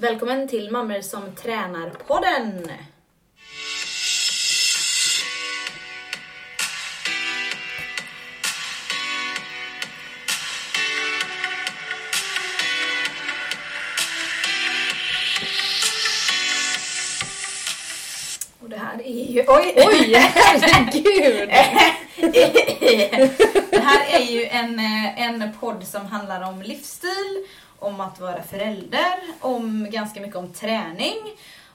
Välkommen till Mammor som tränar-podden! Och det här är ju... Oj! Oj, herregud! det här är ju en, eh, en podd som handlar om livsstil, om att vara förälder, om ganska mycket om träning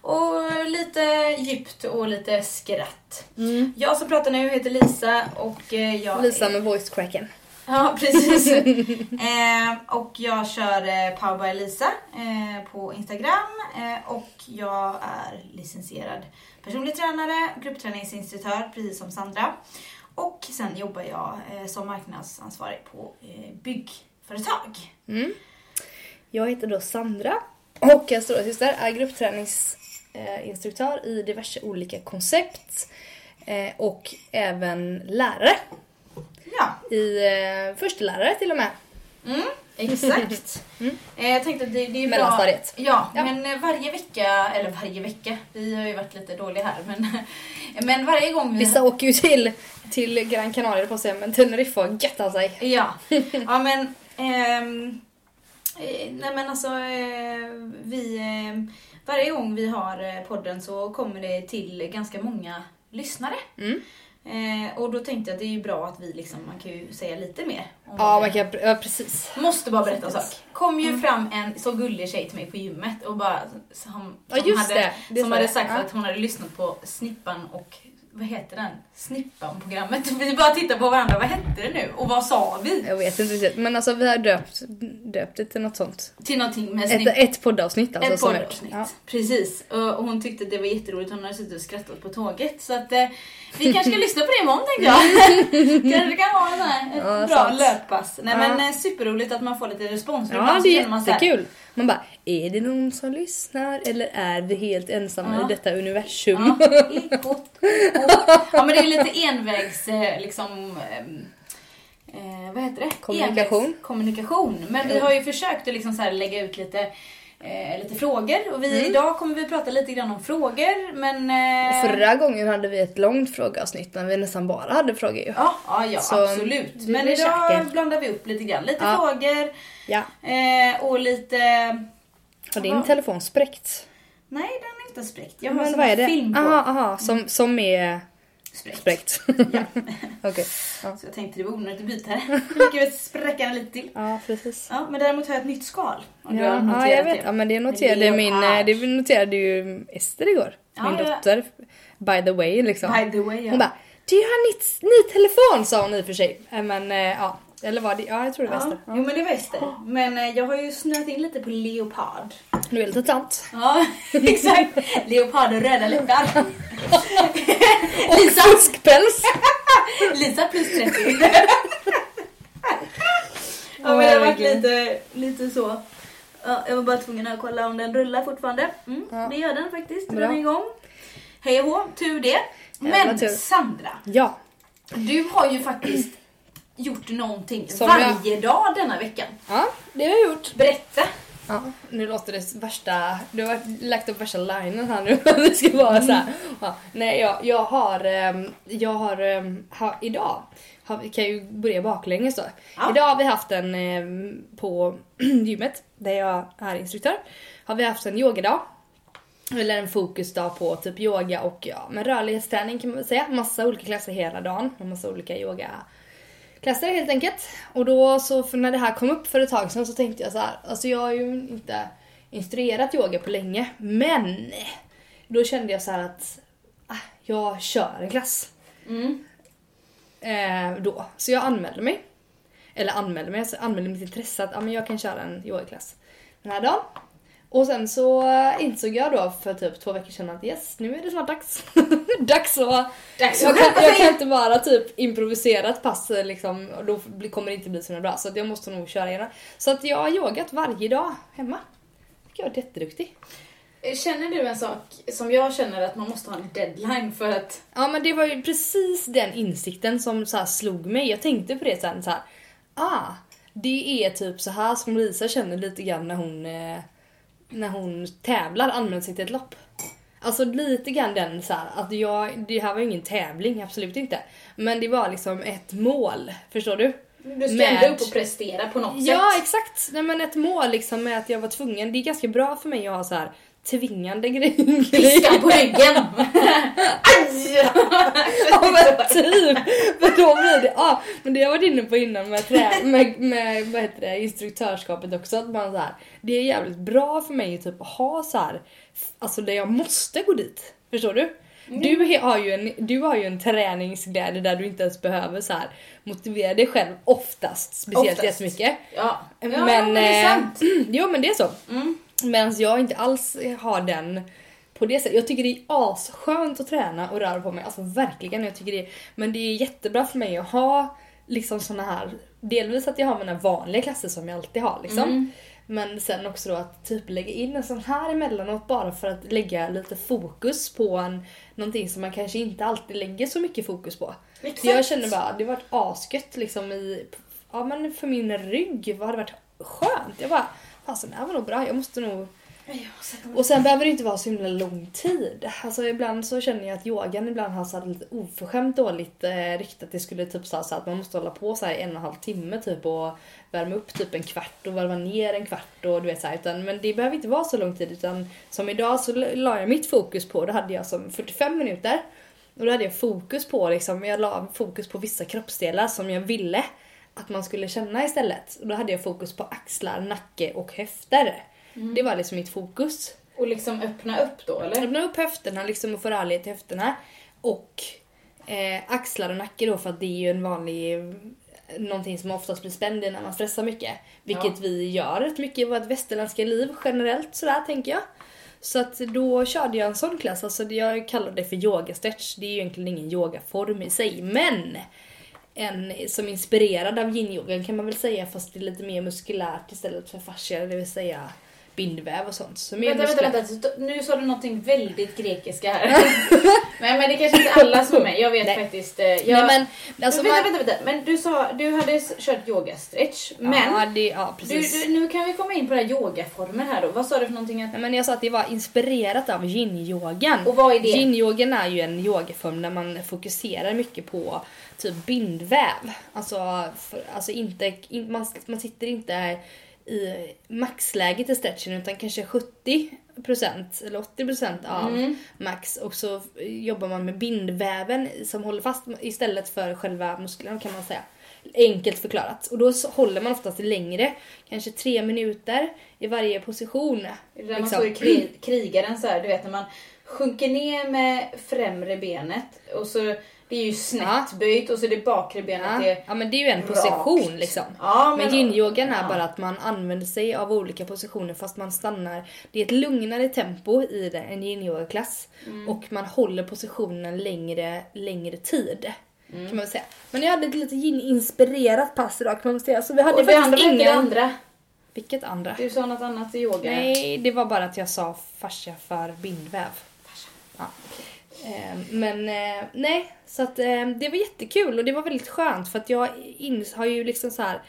och lite djupt och lite skratt. Mm. Jag som pratar nu heter Lisa och eh, jag Lisa är... med voice cracken. Ja, precis. eh, och jag kör eh, Power by Lisa eh, på Instagram eh, och jag är licensierad personlig tränare, gruppträningsinstruktör precis som Sandra. Och sen jobbar jag eh, som marknadsansvarig på eh, byggföretag. Mm. Jag heter då Sandra och jag stora syster är gruppträningsinstruktör i diverse olika koncept eh, och även lärare. Ja, I eh, förstelärare till och med. mm, exakt. Mm. Eh, jag tänkte att det, det är bra. Mellanstadiet. Ja, Ja. men varje vecka, eller varje vecka, vi har ju varit lite dåliga här, men, men varje gång vi... Vissa åker ju till, till Gran Canaria på sig men Teneriffa och göttar sig. Ja, ja men... ehm, eh, nej men alltså, eh, vi... Eh, varje gång vi har eh, podden så kommer det till ganska många lyssnare. Mm. Eh, och då tänkte jag att det är ju bra att vi liksom, man kan ju säga lite mer. Om Ja, man kan, ja precis. Måste bara berätta en sak. kom Mm. ju fram en så gullig tjej till mig på gymmet och bara som, Ja, som just hade, det. Det som hade sagt Ja. att hon hade lyssnat på Snippan och vad heter den? Snippan-programmet. Vi bara tittade på varandra, vad hette det nu? Och vad sa vi? Jag vet inte riktigt men alltså vi har döpt, döpt det till något sånt. Till någonting med Ett, Snipp. ett poddavsnitt alltså. Ett är- poddavsnitt. Ja. Precis. Och hon tyckte det var jätteroligt. Hon hade suttit och skrattat på tåget. Så att eh, vi kanske ska lyssna på det imorgon tänkte jag. kanske kan vara en här, ett Ja, bra sant. löppass. Nej Ja. men eh, superroligt att man får lite respons. Ja, ibland det är jättekul. Man bara, är det någon som lyssnar eller är vi helt ensamma Ja. i detta universum? Ja, ekot. ja men det är lite envägs eh, liksom ehm, eh, vad heter det? Kommunikation. Kommunikation. Men vi har ju försökt att liksom så lägga ut lite, eh, lite frågor och vi, Mm. idag kommer vi prata lite grann om frågor men... Eh, Förra gången hade vi ett långt frågeavsnitt när vi nästan bara hade frågor ju. Ja, ja, ja Så, absolut. Men idag käka. blandar vi upp lite grann. Lite Ja. frågor Ja. eh, och lite... Har din Ja. telefon spräckt? Nej, den är inte spräckt. Jag har Men sån vad här är det? film på. Aha, aha, som, som är Spräckt. spräckt. Okej. Ja. Så jag tänkte det var onödigt att byta det. Nu kan vi spräcka den lite till. ja, precis. Ja, men däremot har jag ett nytt skal. Om du har Ja, noterat ja, jag vet. det. Ja, men det noterade min, Leopard. eh, det noterade ju Ester igår. Ja, min ja. dotter. By the way liksom. By the way, ja. Hon bara Du har ny, ny telefon sa hon i och för sig. Eh, Men eh, ja, eller var det? Ja jag tror det var ja. Ester. Jo Ja. men det var Ester. Men eh, jag har ju snöat in lite på leopard. Du är lite tant. Ja, exakt. Leopard och röda läppar. Lisa, Fiskpäls! Lisa plus 30. ja men det har varit lite, lite så. Ja, jag var bara tvungen att kolla om den rullar fortfarande. Mm, Ja. Det gör den faktiskt. Bra. Den är igång. Hej och hå, tur det. Men tur. Sandra, Ja. du har ju faktiskt gjort någonting Som varje dag denna veckan. Ja, det har jag gjort. Berätta. Ja, nu låter det värsta, du har lagt upp värsta linen här nu. det ska vara så här. Ja, nej, jag, jag har, ehm, jag har, ehm, ha, idag, har, kan ju börja baklänges då. Ja. Idag har vi haft en ehm, på gymmet, där jag är instruktör, har vi haft en yogadag. Eller en fokusdag på typ yoga och ja, men rörlighetsträning kan man väl säga. Massa olika klasser hela dagen och massa olika yoga klasser helt enkelt. Och då så för när det här kom upp för ett tag sedan så tänkte jag så här, alltså jag har ju inte instruerat yoga på länge, men då kände jag så här att ah, jag kör en klass. Mm. Eh, då. Så jag anmälde mig. Eller anmälde mig, alltså anmälde mitt intresse att ah, men jag kan köra en yogaklass den här dagen. Och sen så eh, insåg jag då för typ två veckor sedan att yes, nu är det snart dags. dags att... Dags Jag kan, jag kan inte bara typ improvisera ett pass eh, liksom, och då kommer det inte bli så bra. Så jag måste nog köra igenom. Så att jag har yogat varje dag hemma. Jag är jätteduktig. Känner du en sak som jag känner att man måste ha en deadline för att... Ja men det var ju precis den insikten som så slog mig. Jag tänkte på det sen så här. Ah, det är typ så här som Lisa känner lite grann när hon eh, när hon tävlar anmält sig till ett lopp. Alltså lite grann den så här, att jag, det här var ju ingen tävling, absolut inte. Men det var liksom ett mål, förstår du? Du ska Med- upp och prestera på något Ja sätt. exakt, nej men ett mål liksom med att jag var tvungen. Det är ganska bra för mig att ha så här tvingande grejer. Piskan på ryggen! Aj! Ja men typ! För då blir det, ja men det jag varit inne på innan med, trä, med, med vad heter det, instruktörskapet också. Att man så här, det är jävligt bra för mig typ att ha så här, alltså där jag måste gå dit. Förstår du? Du he- har, ju en, du har ju en träningsglädje där du inte ens behöver så här motivera dig själv oftast, speciellt Oftast. jättemycket. Ja, ja men, men, det är eh, sant. Jo men det är så. Mm. Medan jag inte alls har den på det sättet. Jag tycker det är asskönt att träna och röra på mig. Alltså verkligen. Jag tycker det, men det är jättebra för mig att ha liksom såna här, delvis att jag har mina vanliga klasser som jag alltid har liksom. Mm. Men sen också då att typ lägga in en sån här emellanåt bara för att lägga lite fokus på en, någonting som man kanske inte alltid lägger så mycket fokus på. Exakt. Så jag känner bara, det har varit asgött liksom i, ja men för min rygg, vad har det varit skönt. Jag bara, fasen det här var nog bra, jag måste nog och sen behöver det inte vara så himla lång tid. Alltså ibland så känner jag att yogan ibland har så här lite oförskämt dåligt eh, rykte. Att det skulle typ så här, så att man måste hålla på så här en och en halv timme typ och värma upp typ en kvart och varva ner en kvart och du vet så här, utan, Men det behöver inte vara så lång tid utan som idag så la jag mitt fokus på, då hade jag som 45 minuter. Och då hade jag fokus på liksom, jag la fokus på vissa kroppsdelar som jag ville att man skulle känna istället. Och då hade jag fokus på axlar, nacke och höfter. Det var liksom mitt fokus. Och liksom öppna upp då eller? Öppna upp höfterna liksom och få rörlighet i höfterna. Och eh, axlar och nacke då för att det är ju en vanlig någonting som oftast blir spänd i när man stressar mycket. Vilket Ja. vi gör rätt mycket i vårt västerländska liv generellt sådär tänker jag. Så att då körde jag en sån klass, alltså jag kallar det för yogastretch. Det är ju egentligen ingen yogaform i sig men en som är inspirerad av yin-yogan kan man väl säga fast det är lite mer muskulärt istället för fascia, det vill säga bindväv och sånt. Så Vänta, vänta, vänta. Nu sa du någonting väldigt grekiska här. men, men det kanske inte alla som är med. Jag vet Nej. faktiskt. eh, Jag... Nej men alltså vänta, vänta, vänta. Men du sa, du hade kört yogastretch. Men Ja, det, ja du, precis. du, nu kan vi komma in på det här yogaformer här då. Vad sa du för någonting? Att... Nej, men jag sa att det var inspirerat av yin-yogan. Och vad är det? Yin-yogan är ju en yogaform där man fokuserar mycket på typ bindväv. Alltså, för, alltså inte, in, man, man sitter inte i maxläget i stretchen utan kanske 70% eller 80% av Mm. max och så jobbar man med bindväven som håller fast istället för själva musklerna kan man säga. Enkelt förklarat. Och då håller man oftast längre, kanske tre minuter i varje position. Det där man liksom. står i kri krigaren så här, du vet när man sjunker ner med främre benet och så det är ju snett Ja. böjt och så det bakre benet Ja, är ja men det är ju en rakt. position liksom. Ja, Men yin-yogan är ja. bara att man använder sig av olika positioner fast man stannar. Det är ett lugnare tempo i det, en yin-yoga-klass. Mm. Och man håller positionen längre, längre tid. Mm. Kan man säga. Men jag hade ett lite yin-inspirerat pass idag kan man säga. Så vi hade Och faktiskt ingen... andra. Vilket andra? Du sa något annat i yoga. Nej, det var bara att jag sa fascia för bindväv. Ja. Eh, Men eh, nej, så att eh, det var jättekul och det var väldigt skönt för att jag har ju liksom så här.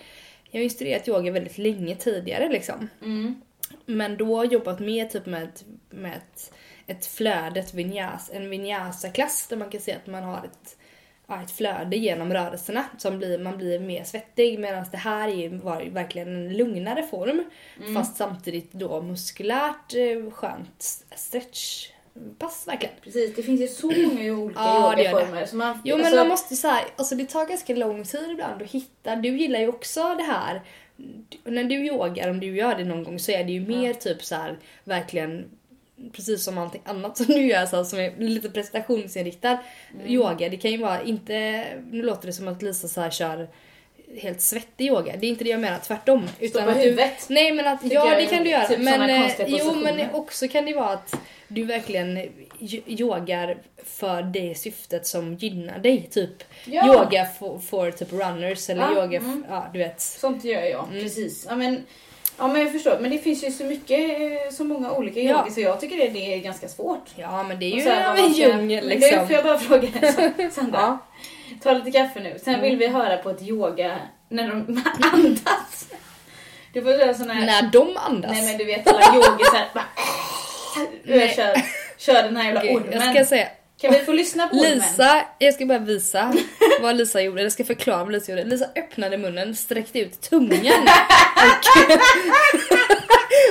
Jag har instruerat yoga väldigt länge tidigare liksom. Mm. Men då jobbat mer typ med, ett- med ett, ett flöde, ett vinyasa, en vinyasa-klass där man kan se att man har ett, ja, ett flöde genom rörelserna. Som blir, man blir mer svettig medan det här är ju, var verkligen en lugnare form. Mm. Fast samtidigt då muskulärt eh, skönt stretchpass verkligen. Precis, det finns ju så många olika Ja, yogaformer. Så man, Jo men alltså, man måste så här, alltså det tar ganska lång tid ibland att hitta. Du gillar ju också det här. När du yogar, om du gör det någon gång så är det ju mer typ så här verkligen precis som allting annat som du gör så här, som är lite prestationsinriktad Mm. yoga. Det kan ju vara inte, nu låter det som att Lisa så här kör helt svettig yoga. Det är inte det jag menar, tvärtom. Stå på att du, huvudet. Nej men att, ja det kan du göra. typ men, eh, jo men också kan det vara att du verkligen yogar för det syftet som gynnar dig. Typ Ja. yoga för, för typ runners eller Ja, yoga, mm. ja du vet. Sånt gör jag, Mm. precis. Ja men, ja men jag förstår, men det finns ju så mycket, eh, så många olika Ja. yoga så jag tycker det, det är ganska svårt. Ja men det är ju en djungel liksom. Du, får jag bara fråga Sandra? Ja. Ta lite kaffe nu. Sen vill vi höra på ett yoga när de andas. Du får göra sån här... När de andas. Nej men du vet alla yogisar bara... Nej. Kör, kör den här jävla ormen. jag ska säga. Kan vi få lyssna på ormen? Lisa, jag ska bara visa vad Lisa gjorde. Jag ska förklara vad Lisa gjorde. Lisa öppnade munnen, sträckte ut tungan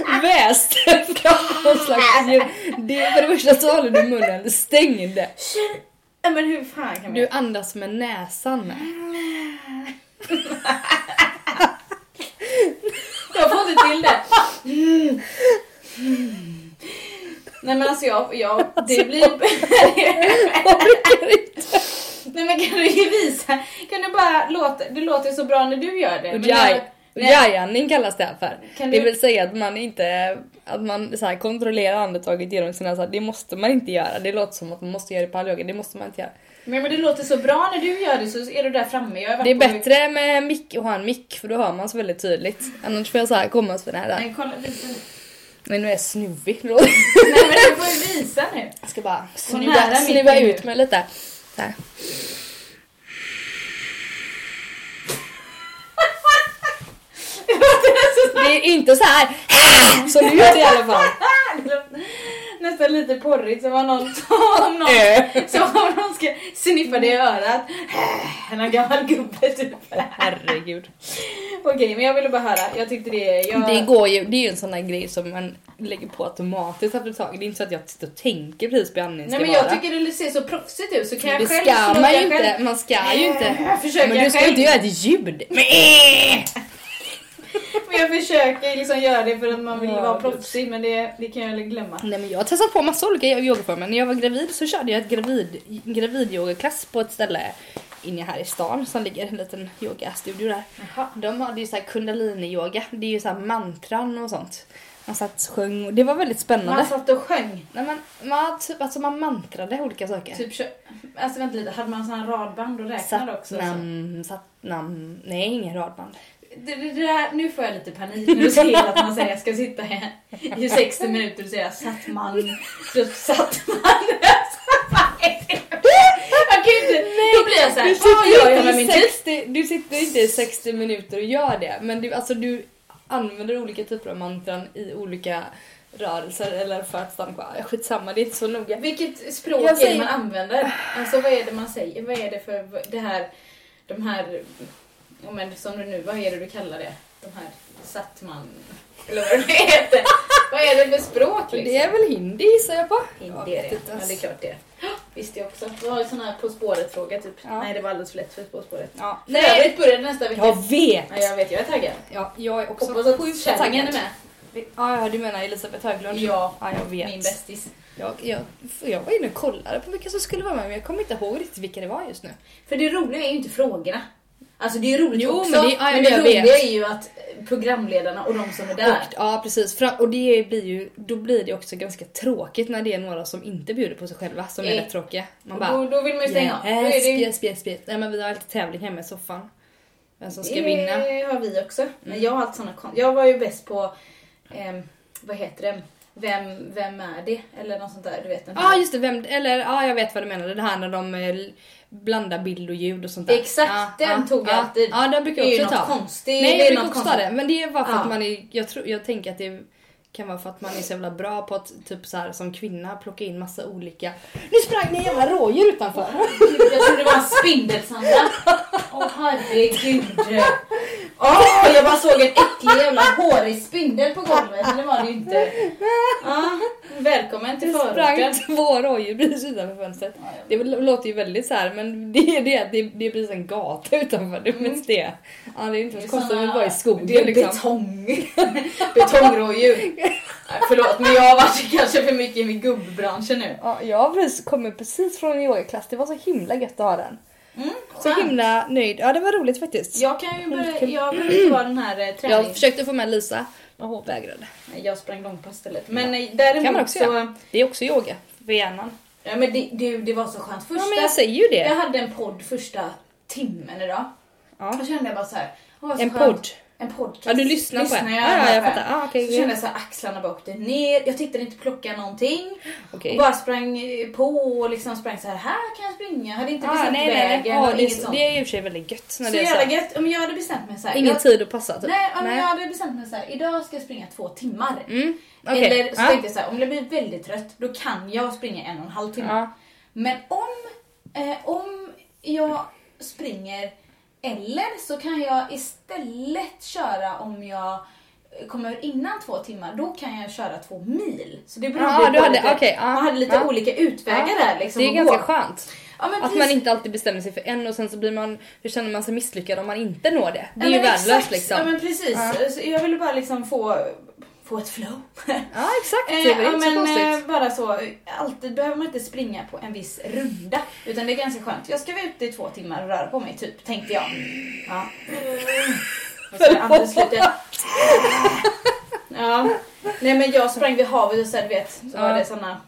och väste fram någon slags ljud. Det, för det första så håller du munnen stängd. Men hur fan kan vi... Du andas med näsan. Jag får inte till det. Mm. Nej men alltså jag, jag det blir... Orkar inte. Nej men kan du visa, kan du bara låta, det låter så bra när du gör det. men jag- Nej. Ujjayi-andning kallas det här för. Kan Det du- vill säga att man inte att man så här kontrollerar andetaget genom sina så här, Det måste man inte göra. Det låter som att man måste göra det på all yoga. Det måste man inte göra. Men, men det låter så bra när du gör det så är du där framme. Det är bättre med mick och ha en mick för då hör man så väldigt tydligt. Annars får jag så här komma så nära. Nej kolla visa. Men nu är jag snuvig. Nej men du får ju visa nu. Jag ska bara snuva, snuva nu. ut mig lite. Där. Det är inte så här som du gör det i alla fall. Nästan lite porrigt som om någon, om någon, Äh. som om någon ska sniffa dig i örat. En gammal gubbe typ. Herregud. Okej men jag ville bara höra, jag tyckte det... Jag... Det går ju, det är ju en sån där grej som man lägger på automatiskt efter ett tag. Det är inte så att jag sitter och tänker precis på hur andningen ska Nej men jag vara. tycker det ser så proffsigt ut så kan jag det själv ska slå man ju inte, man ska ju inte. Försöker Men du ska ju själv. inte göra ett ljud. Men, Men jag försöker liksom göra det för att man vill Ja, vara proffsig men det, det kan jag glömma. Nej men jag har testat på massa olika yogaformer. När jag var gravid så körde jag ett gravid, gravidyogaklass på ett ställe inne här i stan som ligger en liten yogastudio där. Jaha. De hade ju såhär kundalini-yoga, det är ju såhär mantran och sånt. Man satt och sjöng och det var väldigt spännande. Man satt och sjöng. Nej, men, man, typ, alltså man mantrade olika saker. Typ, alltså vänta lite, hade man sån här radband och räknade också? Så? Satnam, satnam, nej ingen radband. Det, det, där, nu får jag lite panik när du säger att man säger jag ska sitta här i 60 minuter och säga satt man, satt man. Jag kan då blir jag såhär, vad gör jag med min tid? 60, du sitter inte i 60 minuter och gör det, men du, alltså, du använder olika typer av mantran i olika rörelser eller för att stanna kvar. Skitsamma, det är inte så noga. Vilket språk Jag är säger- det man använder? Alltså vad är det man säger? Vad är det för det här, de här, ja, men som du nu, vad är det du kallar det? De här satt man, eller vad det heter. vad är det för språk liksom? Det är väl hindi gissar jag på? Hindi är det. Ja, det är klart det. Visste jag också. Du har ju sån här På spåret-fråga typ. Ja. Nej, det var alldeles för lätt för På spåret. Ja. För övrigt börjar det nästa vecka. Jag vet! Ja, jag vet, jag är taggad. Ja, jag är också Hoppas att sjukt kärringen är taggad. med. Ja, du menar Elisabeth Höglund? Ja, ja jag vet. min bästis. Jag, jag, jag var inne och kollade på vilka som skulle vara med men jag kommer inte ihåg riktigt vilka det var just nu. För det roliga är ju inte frågorna. Alltså det är roligt Jo, också. men det- ja, men det vet. roliga är ju att eh, programledarna och de som är där. Och, ja precis, och det blir ju, då blir det också ganska tråkigt när det är några som inte bjuder på sig själva som är Eh, rätt tråkiga. Man bara då, då vill man ju stänga av. Yes, det ju- yes, yes, yes. Nej men vi har alltid tävling hemma i soffan. Vem som ska vinna. Det har vi också. Mm. Men jag har alltid såna Jag var ju bäst på, ehm, vad heter det? Vem, vem är det? Eller något sånt där, du vet. Ja ah, just det, vem, eller ja ah, jag vet vad du menar. Det här när de blandar bild och ljud och sånt där. Exakt, Ja, den ja, tog jag ja. alltid. Ja den brukar det är jag ju också något ta. konstigt. Nej det jag är brukar något också ta det. Men det är bara för Ja. att man är, jag, tror, jag tänker att det kan vara för att man är så jävla bra på att typ så här, som kvinna plocka in massa olika... Nu sprang det en jävla rådjur utanför! Jag trodde det var en spindelsanda. Åh herregud. Åh, jag bara såg en äcklig jävla hårig spindel på golvet. Men det var det ju inte. Ja, välkommen till Det sprang förorten. två rådjur precis utanför fönstret. Det låter ju väldigt så här, men det är det det, det är precis en gata utanför. Det är mest det. Ja, det är inte så konstigt att vara i skogen Det är liksom. betong. Betongrådjur. Förlåt men jag har varit kanske för mycket i gubbranschen nu. Ja, jag har precis, från en yogaklass, det var så himla gött att ha den. Mm, Så himla nöjd. Ja det var roligt faktiskt. Jag kan ju börja, jag behöver vara den här eh, Jag träning... försökte få med Lisa, hon vägrade. Nej, Jag sprang långpass istället. Men eh, kan man däremot också så... göra. Det är också yoga för hjärnan. Ja men det, det, det var så skönt. Första, Ja men jag säger ju jag det. hade en podd första timmen idag. Ja. Då kände jag bara så här. så En skönt. podd. En podcast. Ja, du lyssnar på en. jag Ja, ja, jag fattar. Ah, okej, så kände jag så axlarna bara åkte ner, jag tittade inte på klockan någonting. Okej. Och bara sprang på och liksom sprang så här, här kan jag springa. Hade inte Ah, bestämt nej, nej, nej. vägen Ja, och det, sånt. det är i och för sig väldigt gött när så det är jävla gött. Om jag hade bestämt mig så här, Ingen jag, tid att passa typ. Nej, om jag hade bestämt mig så här, idag ska jag springa två timmar. Mm. okej. Eller så Ja. tänkte jag så här, om jag blir väldigt trött då kan jag springa en och en halv timme. Ja. Men om, eh, om jag springer eller så kan jag istället köra om jag kommer innan två timmar, då kan jag köra två mil. Så det beror Ja, på du hade- lite, okej, ja, man hade lite ja. olika utvägar där. Liksom, det är ganska gå. skönt. Ja, Att precis. man inte alltid bestämmer sig för en och sen så blir man, hur känner man sig misslyckad om man inte når det? Det är Ja, ju värdelöst liksom. Ja men precis. Ja. Så jag ville bara liksom få, få ett flow. Ja exakt, Eh, det är inte så men konstigt. eh, bara så, alltid behöver man inte springa på en viss runda. Utan det är ganska skönt. Jag ska vara ute i två timmar och röra på mig typ, tänkte jag. Ja. Och så andades lite. Ja. Nej men jag sprang vid havet och så du vet, så var det såna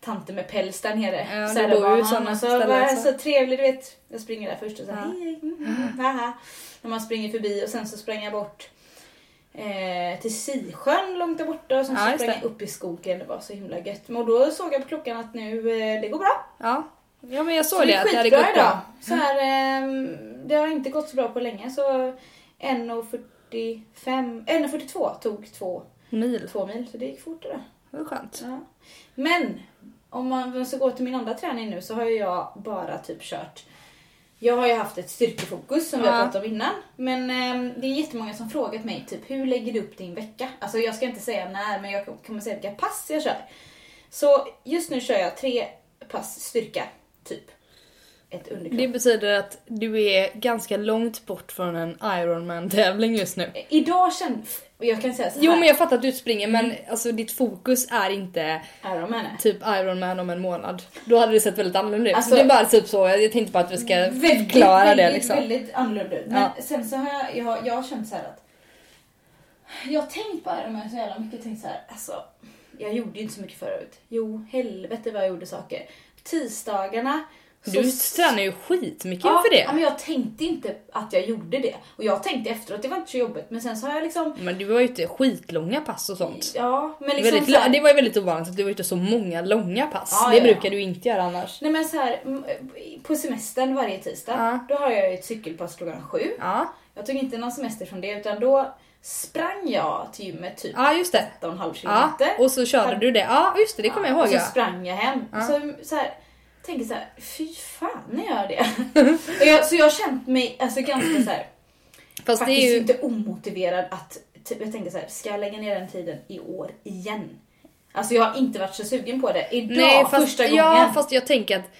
tanter med päls där nere. Ja, så det bor ju och så ställen så trevligt, du vet. Jag springer där först och så här, Ja. hej, mm, mm, haha. När man springer förbi och sen så sprang jag bort eh, till Sisjön långt där borta och sen Ja, så sprang upp i skogen. Det var så himla gött. Men då såg jag på klockan att nu, eh, det går bra. Ja. ja men jag Så såg det det, att det hade gått idag. bra. Så här, ehm, det har inte gått så bra på länge så 1.45, 1.42 tog två, Mil, två mil så det gick fort idag. det var skönt. Ja. Men om man ska gå till min andra träning nu så har jag bara typ kört jag har ju haft ett styrkefokus som vi har pratat om innan. Men ehm, det är jättemånga som frågat mig typ hur lägger du upp din vecka? Alltså jag ska inte säga när men jag kommer säga vilka pass jag kör. Så just nu kör jag tre pass styrka, typ. Ett underkropp. Det betyder att du är ganska långt bort från en Ironman tävling just nu. Idag kände... Jag kan säga så här. Jo men jag fattar att du springer men alltså ditt fokus är inte Ironman. typ Ironman om en månad. Då hade det sett väldigt annorlunda ut. Alltså- så det är bara typ så, jag tänkte bara att vi ska Väldigt, förklara det väldigt, liksom. Väldigt annorlunda ut. Men Ja. sen så har jag, jag, jag har känt så här att jag har tänkt på Ironman så jävla mycket. Tänkt så här, alltså, jag gjorde ju inte så mycket förut. Jo, helvete vad jag gjorde saker. Tisdagarna Du så tränar ju skitmycket Ja, för ja, det. men jag tänkte inte att jag gjorde det. Och jag tänkte efteråt, det var inte så jobbigt. Men sen så har jag liksom... Men du var ju ute skitlånga pass och sånt. Ja, men liksom väldigt, så här, det var ju väldigt ovanligt att du var ute så många långa pass. Ja, det ja, brukar ja. du inte göra annars. Nej men så här, på semestern varje tisdag, Ja. då har jag ju ett cykelpass klockan sju. Ja, Jag tog inte någon semester från det utan då sprang jag till gymmet typ ja just det. 8,5 Ja, kilometer. och så körde du det. Ja just det, det kommer jag ihåg Och så ja. sprang jag hem. Ja. Så, så här, tänker så här, fy fan när jag gör det. och jag, så jag har känt mig alltså, ganska så här, Fast faktiskt är ju... inte omotiverad att, typ, jag tänker så här, ska jag lägga ner den tiden i år igen? Alltså jag har inte varit så sugen på det. Idag, Nej, fast, första gången. ja, fast jag tänker att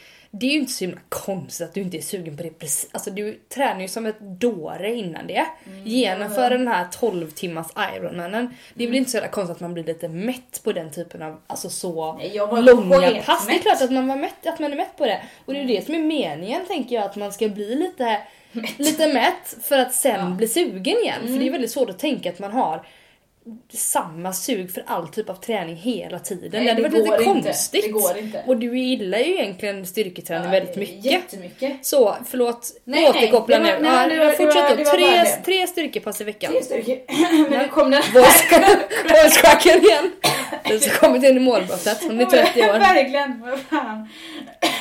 det är ju inte så himla konstigt att du inte är sugen på det precis. Alltså du tränar ju som ett dåre innan det. Mm, Genomför den här 12 timmars ironmanen. Det är väl inte så jävla konstigt att man blir lite mätt på den typen av alltså så långa pass. Det är klart att man, var mätt, att man är mätt på det. Och det är ju det som är meningen tänker jag att man ska bli lite mätt, lite mätt för att sen Ja. Mm. bli sugen igen. För det är väldigt svårt att tänka att man har samma sug för all typ av träning hela tiden. Nej, det hade varit lite går inte. konstigt. Det går inte. Och du gillar ju egentligen styrketräning Ja, väldigt mycket. Jättemycket. Så förlåt, Nej, återkoppla nej, nu. nej, var- fortsätt då. Tre, tre styrkepass i veckan. Tre styrkor. Men nu kom den Voice cracken igen. Den har kommit in i målbrottet. Hon är 30 år. Verkligen, vad fan.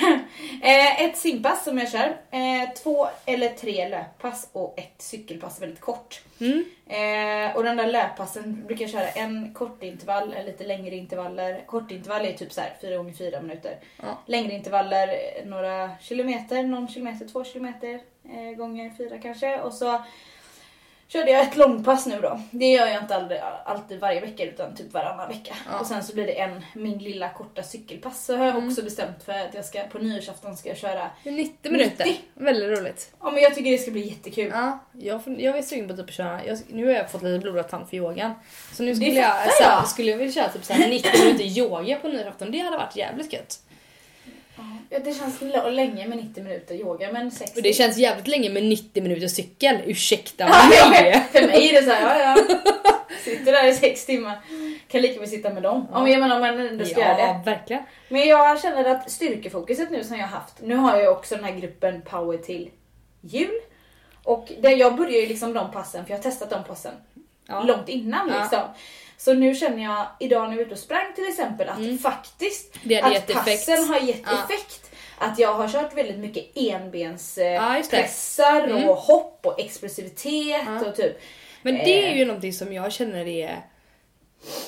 eh, ett simpass som jag kör, eh, två eller tre löppass och ett cykelpass väldigt kort. Mm. Eh, och den där löppassen brukar jag köra en kort intervall, en lite längre intervaller. Kortintervall är typ så här 4 gånger 4 minuter. Ja. Längre intervaller, några kilometer, någon kilometer, två kilometer gånger fyra kanske. Och så körde jag ett långpass nu då. Det gör jag inte aldrig, alltid varje vecka utan typ varannan vecka. Ja. Och sen så blir det en, min lilla korta cykelpass. Så har jag Mm. också bestämt för att jag ska på nyårsafton ska jag köra. 90 minuter. 90. Väldigt roligt. Ja men jag tycker det ska bli jättekul. Ja, jag, jag är sugen på typ att köra, jag, nu har jag fått lite blodad tand för yogan. Så nu skulle jag, fattar så jag. skulle jag vilja köra typ så här 90 minuter yoga på nyårsafton. Det hade varit jävligt gött. Ja, det känns länge med 90 minuter yoga men 60. Och det känns jävligt länge med 90 minuter cykel. Ursäkta Ja, mig. för mig är det såhär, ja ja. Sitter där i sex timmar. Kan lika väl sitta med dem. Om jag menar om man ändå ska göra det. Ja, verkligen. Men jag känner att styrkefokuset nu som jag har haft. Nu har jag också den här gruppen Power till jul. Och det, jag börjar ju liksom de passen, för jag har testat de passen Ja. långt innan Ja. liksom. Så nu känner jag idag när jag var ute och sprang till exempel att faktiskt Mm. Det hade att passen har gett Ja. effekt. Att jag har kört väldigt mycket Ja, just det. enbenspressar Mm. och hopp och explosivitet Ja. och typ. Men det är Eh. ju någonting som jag känner är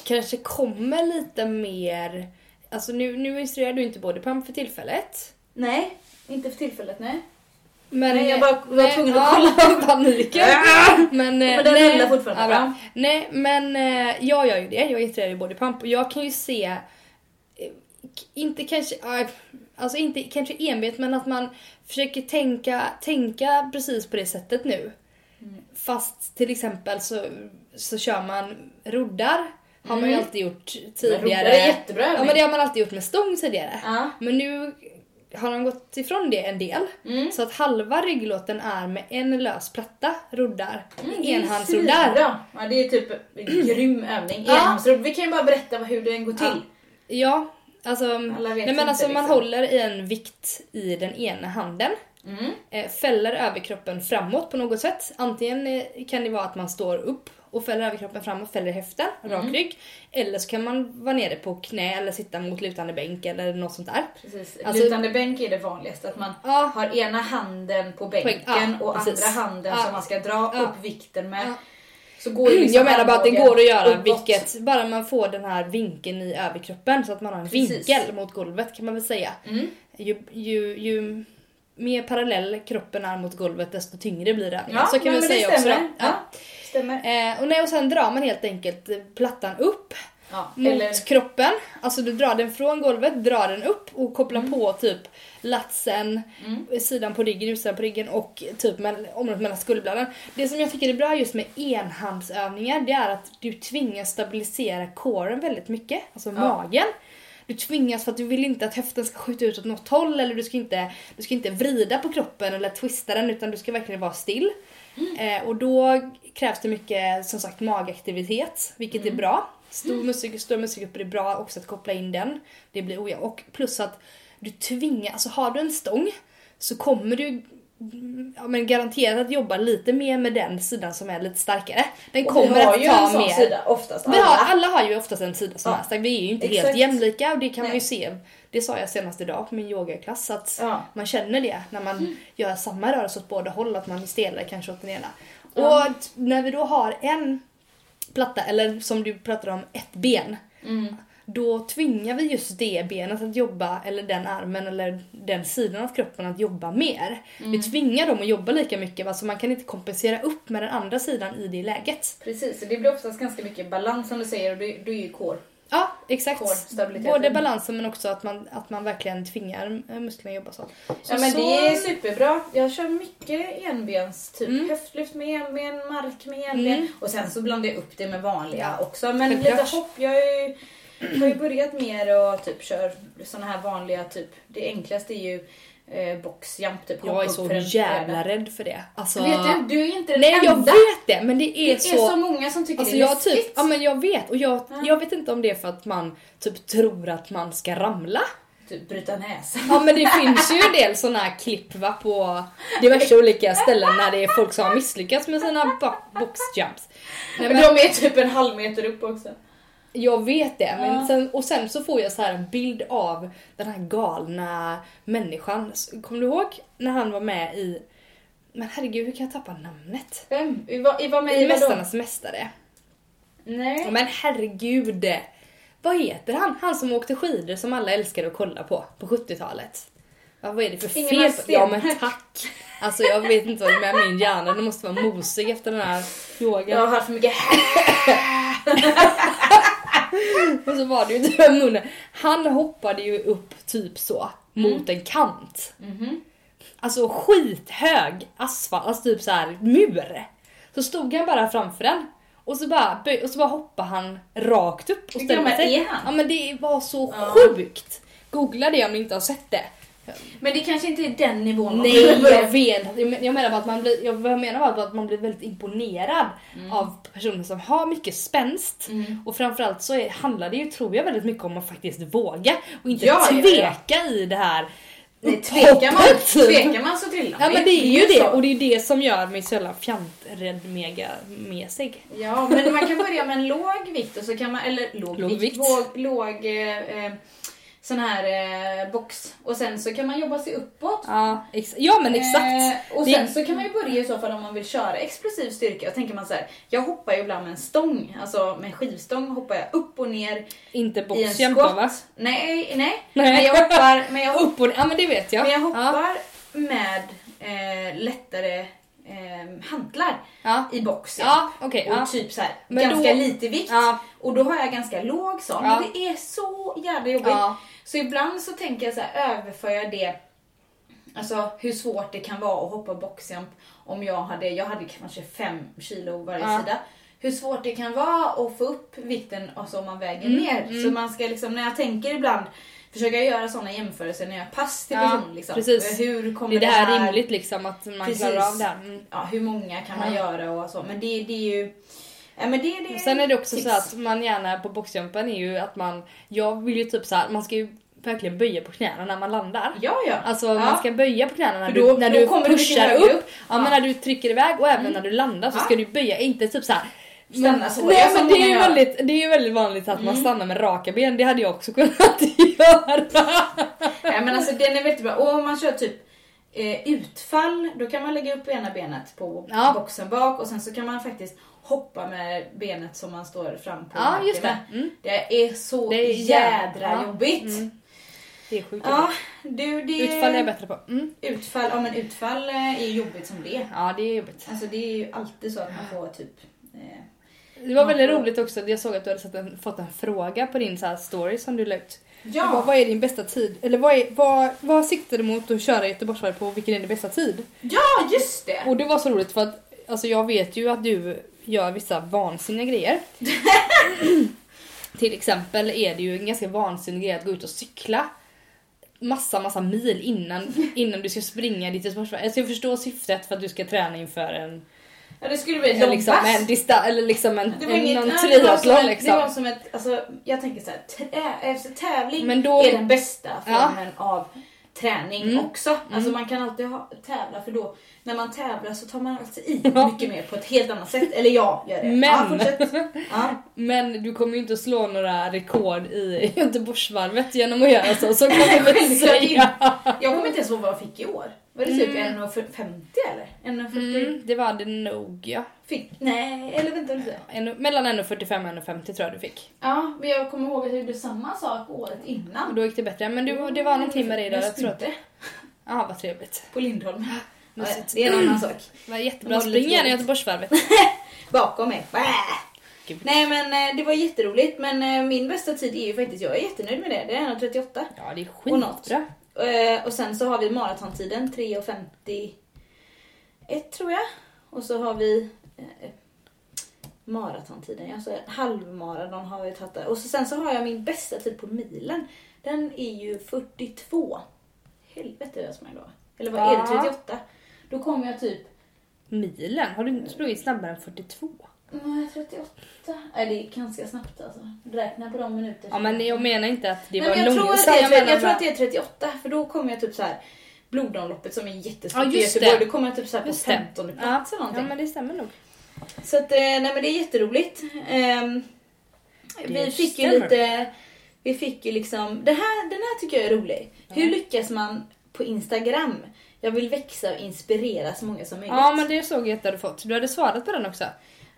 kanske kommer lite mer, alltså nu, nu instruerar du inte bodypump för tillfället. Nej, inte för tillfället nej. Men, Nej, jag bara var nej, tvungen att ja, kolla. paniken. Men, eh, Men den rullar fortfarande, Ja, bra. ja. Nej, men eh, jag gör ju det. Jag instruerar ju bodypump och jag kan ju se, eh, inte kanske, eh, alltså inte kanske enbent men att man försöker tänka, tänka precis på det sättet nu. Mm. Fast till exempel så, så kör man roddar. Har man ju Mm. alltid gjort tidigare. roddar är jättebra Ja men det har man alltid gjort med stång tidigare. Ja. Men nu har han gått ifrån det en del. Mm. Så att halva rygglåten är med en lös platta roddar. Mm, Enhandsroddar. Ja, det är typ en grym övning. Ja. Enhandsrodd. Vi kan ju bara berätta hur den går till. Ja, alltså, Alla vet nej, men alltså man liksom. håller i en vikt i den ena handen. Mm. Eh, fäller överkroppen framåt på något sätt. Antingen eh, kan det vara att man står upp och fäller överkroppen framåt, fäller höften, rak Mm. rygg. Eller så kan man vara nere på knä eller sitta mot lutande bänk eller något sånt där. Precis. Alltså- Lutande bänk är det vanligaste. Att man Ja. har ena handen på bänken ja, och precis. andra handen Ja. som man ska dra upp vikten med. Så går liksom Jag menar bara att det går att göra uppåt. vilket, bara man får den här vinkeln i överkroppen så att man har en Precis. vinkel mot golvet kan man väl säga. Mm. Ju, ju, ju mer parallell kroppen är mot golvet desto tyngre blir det. Ja, så kan det säga också. Ja. Stämmer. Eh, och, nej, och sen drar man helt enkelt plattan upp Ja. mot Eller, kroppen. Alltså du drar den från golvet, drar den upp och kopplar Mm. på typ latsen, sidan på ryggen, utsidan på ryggen och typ mell- området mellan skulderbladen. Det som jag tycker är bra just med enhandsövningar det är att du tvingas stabilisera coren väldigt mycket, alltså magen. Du tvingas för att du vill inte att höften ska skjuta ut åt något håll eller du ska inte, du ska inte vrida på kroppen eller twista den utan du ska verkligen vara still. Eh, och då krävs det mycket som sagt magaktivitet, vilket är bra. Stor muskel, stora muskelgrupper är bra också att koppla in den. Det blir ojämnt. Och plus att du tvingar, alltså har du en stång så kommer du mm, ja, men garanterat att jobba lite mer med den sidan som är lite starkare. Den och kommer vi har att ju ta en sån mer. sida oftast. Vi alla. har, alla har ju oftast en sida som Ja. är stark. Vi är ju inte Exakt. helt jämlika och det kan man ju Nej. se. Det sa jag senast idag på min yogaklass att Ja. man känner det när man gör samma rörelse åt båda håll att man är stelare kanske åt den ena. Ja. Och när vi då har en platta eller som du pratade om ett ben. Mm. Då tvingar vi just det benet att jobba, eller den armen eller den sidan av kroppen att jobba mer. Mm. Vi tvingar dem att jobba lika mycket, alltså man kan inte kompensera upp med den andra sidan i det läget. Precis, och det blir oftast ganska mycket balans som du säger och det är ju core. Ja, exakt. Både balansen men också att man, att man verkligen tvingar eh, musklerna att jobba så. så Ja men så, det är superbra. Jag kör mycket enbens, typ Mm. höftlyft med enben, mark med enben Mm. och sen så blandar jag upp det med vanliga också. Men självklart. lite hopp, jag är, ju- har ju börjat mer och typ kör såna här vanliga typ, det enklaste är ju eh, boxjump typ. jag är så jävla rädd för det. Alltså, Vet du, du är inte den Nej jag enda. vet det men det är, det är så... så, många som tycker Alltså det är jag, typ, ja, men jag vet och jag, Ja. jag vet inte om det är för att man typ tror att man ska ramla. Typ bryta näsan. Ja men det finns ju en del såna här klipp va, på diverse olika ställen när det är folk som har misslyckats med sina bo- boxjumps. Nej, men, De är typ en halv meter upp också. Jag vet det, men Ja. sen, och sen så får jag så här en bild av den här galna människan. Kommer du ihåg när han var med i men herregud, hur kan jag tappa namnet? Vem? I vad, i vad med I? Mästarnas mästare. Nej. Men herregud! Vad heter han? Han som åkte skidor som alla älskade att kolla på, på 70-talet. Ja, vad är det för Ingemar fel på... Ja men tack! Alltså jag vet inte vad det är med min hjärna, den måste vara mosig efter den här yogan. Jag har hört för mycket Och så var det ju inte munnen. Han hoppade ju upp typ så, mot en kant. Mhm. Alltså skithög asfalt, alltså typ så här mur. Så stod han bara framför den. Och så bara, och så bara hoppade han rakt upp och Hur ställde gammal sig. är han? Ja men det var så Ja. sjukt! Googla det om ni inte har sett det. Men det kanske inte är den nivån man Nej jag vet, jag men- jag menar bara att man blir, jag menar bara att man blir väldigt imponerad av personer som har mycket spänst. Mm. Och framförallt så är, handlar det ju, tror jag, väldigt mycket om att faktiskt våga och inte Ja, ja, ja. tveka i det här Nej, tvekar man, tvekar man så trillar Ja man men det är ju det och det är det som gör mig så jävla fjanträdd mega mesig. Ja, men man kan börja med en låg vikt och så kan man, eller låg, Låg vikt, vikt. låg, låg eh, eh, sån här eh, box och sen så kan man jobba sig uppåt. Ja, ja men exakt. Eh, och Det- sen så kan man ju börja i så fall om man vill köra explosiv styrka. Och tänker man så här, jag hoppar ju ibland med en stång, alltså med en skivstång hoppar jag upp och ner Inte då va? Nej, nej, Nej. Men jag hoppar, men jag, Upp och ja men det vet jag. men jag Ja. hoppar med eh, lättare eh, hantlar Ja, i boxen. ja okej. Och ja. typ så här, ganska då- lite vikt. Ja. Och då har jag ganska låg sån. Ja. Men det är så jävla jobbigt. Så ibland så tänker jag så här, överför jag det, alltså hur svårt det kan vara att hoppa boxjump om jag hade, jag hade kanske fem kilo varje Ja. sida. Hur svårt det kan vara att få upp vikten alltså om man väger Mm, ner. Så man ska liksom, när jag tänker ibland, försöka göra sådana jämförelser när jag pass till Ja, person. Liksom. precis. Hur kommer Blir det här rimligt liksom att man Precis. klarar av det här? Mm. Ja, hur många kan man göra och så. Men det, det är ju... Ja, men det, det Sen är det också tips. så att man gärna på boxjumpen är ju att man, jag vill ju typ så här, man ska ju verkligen böja på knäna när man landar. Ja, ja. Alltså ja. man ska böja på knäna när då- du, när då du kommer du pushar högre upp. upp. Ja, men när du trycker iväg och även när du landar så ska du böja, inte typ så här. Stanna så, Nej men det är ju väldigt, det är ju väldigt vanligt att man Mm. stannar med raka ben, det hade jag också kunnat göra. Nej men alltså den är väldigt bra. Och om man kör typ eh, utfall, då kan man lägga upp ena benet på Ja. boxen bak och sen så kan man faktiskt hoppa med benet som man står fram på Ja just det. Mm. Det är så Det är jädra ja. jobbigt. Mm. Det är sjukt Ja, du det... Utfall är jag bättre på. Mm. Utfall, ja men utfall eh, är jobbigt som det. Ja det är jobbigt. Alltså det är ju alltid så att man får typ... Eh, Det var väldigt får- roligt också, jag såg att du hade en, fått en fråga på din så här story som du la ut. ja! Vad, vad är din bästa tid? Eller vad, är, vad, vad siktar du mot att köra Göteborgsvarvet på? Vilken är din bästa tid? Ja, just det! Och det var så roligt för att alltså jag vet ju att du gör vissa vansinniga grejer. Till exempel är det ju en ganska vansinnig grej att gå ut och cykla massa, massa mil innan, innan du ska springa ditt Göteborgsvarv. Alltså jag förstår syftet för att du ska träna inför en, Ja, det skulle bli ett liksom, en dista, eller liksom en, Det var en, någon triathlon liksom. Det var som ett, alltså, jag tänker så här, trä, efter tävling Men då- är den bästa Ja. formen av träning Mm. också. Alltså man kan alltid ha, tävla för då, när man tävlar så tar man alltid i mycket mer på ett helt annat sätt. Eller jag gör det. Men- Ja. Ja. Men du kommer ju inte att slå några rekord i Göteborgsvarvet genom att göra så. Så kan Självklart säga. Jag kommer inte ens ihåg vad jag fick i år. Var det typ Mm. 1,50 eller? 1,40? Mm, det var det nog ja. Fick, nej, eller vänta lite. En, mellan 1,45 och 1,50 tror jag du fick. Ja, men jag kommer ihåg att jag gjorde samma sak året innan. Och då gick det bättre. Men du, det var någonting med dig där. Jag tror att... Ja, vad trevligt. på Lindholm. Ja, det är en annan sak. Det var jättebra. Spring gärna. Göteborgsvarvet. bakom mig. Bäh! Gud. Nej men eh, det var jätteroligt men eh, min bästa tid är ju faktiskt, jag är jättenöjd med det, det är 1.38. Ja, det är skitbra. Eh, och sen så har vi maratontiden 3.51 tror jag. Och så har vi eh, maratontiden, alltså halvmaraton har vi tagit där. Och så, sen så har jag min bästa tid på milen. Den är ju 42. Helvete vad jag sprang då. Eller vad är det, Ja. 38? Då kommer jag typ Milen? Har du sprungit snabbare än 42? Nej, 38. Nej, det är ganska snabbt alltså. Räkna på de minuter. Ja, men jag menar inte att det Nej, var men jag, tror att det långsamt. är, jag menar tror att det är 38 för då kommer jag typ så här blodomloppet som är jättestort Ja, i Göteborg. det. Då kommer jag typ så på Just det. 15 plats eller Ja, någonting. men det stämmer nog. Så att, eh, nej men det är jätteroligt. Ehm, vi Det fick ju stämmer. lite, vi fick ju liksom, den här, den här tycker jag är rolig. Hur lyckas man på Instagram? Jag vill växa och inspirera så många som möjligt. Ja, men det såg jag att du hade fått. Du hade svarat på den också.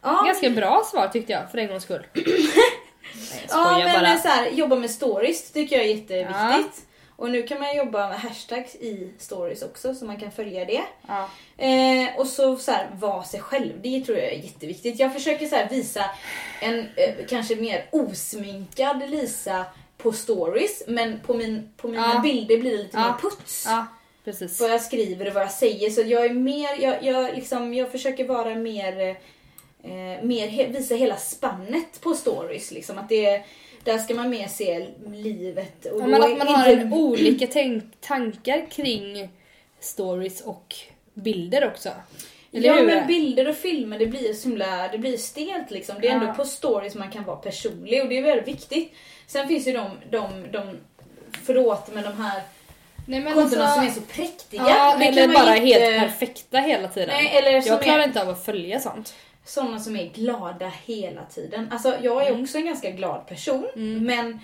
Ja, Ganska bra svar tyckte jag, för en gångs skull. Nej, Ja men bara. så här, jobba med stories tycker jag är jätteviktigt. Och nu kan man jobba med hashtags i stories också så man kan följa det. Ja. Eh, och så, så här, vara sig själv, det tror jag är jätteviktigt. Jag försöker så här, visa en eh, kanske mer osminkad Lisa på stories men på, min, på mina Ja. bilder blir det lite Ja. mer puts. ja, precis. Vad jag skriver och vad jag säger. Så jag är mer, jag, jag, liksom, jag försöker vara mer, eh, mer he, visa hela spannet på stories. Liksom. Att det, där ska man mer se livet. Och Ja, men att man har en olika tankar kring stories och bilder också. Eller ja hur? men bilder och filmer det blir så himla, det blir stelt liksom. Det är Ja. ändå på stories man kan vara personlig och det är väldigt viktigt. Sen finns ju de, de, de förlåt men de här Nej, men kontona alltså- som är så präktiga. Ja, eller bara inte- helt perfekta hela tiden. Nej, jag klarar inte av att följa sånt. Sådana som är glada hela tiden. Alltså jag är Mm. också en ganska glad person men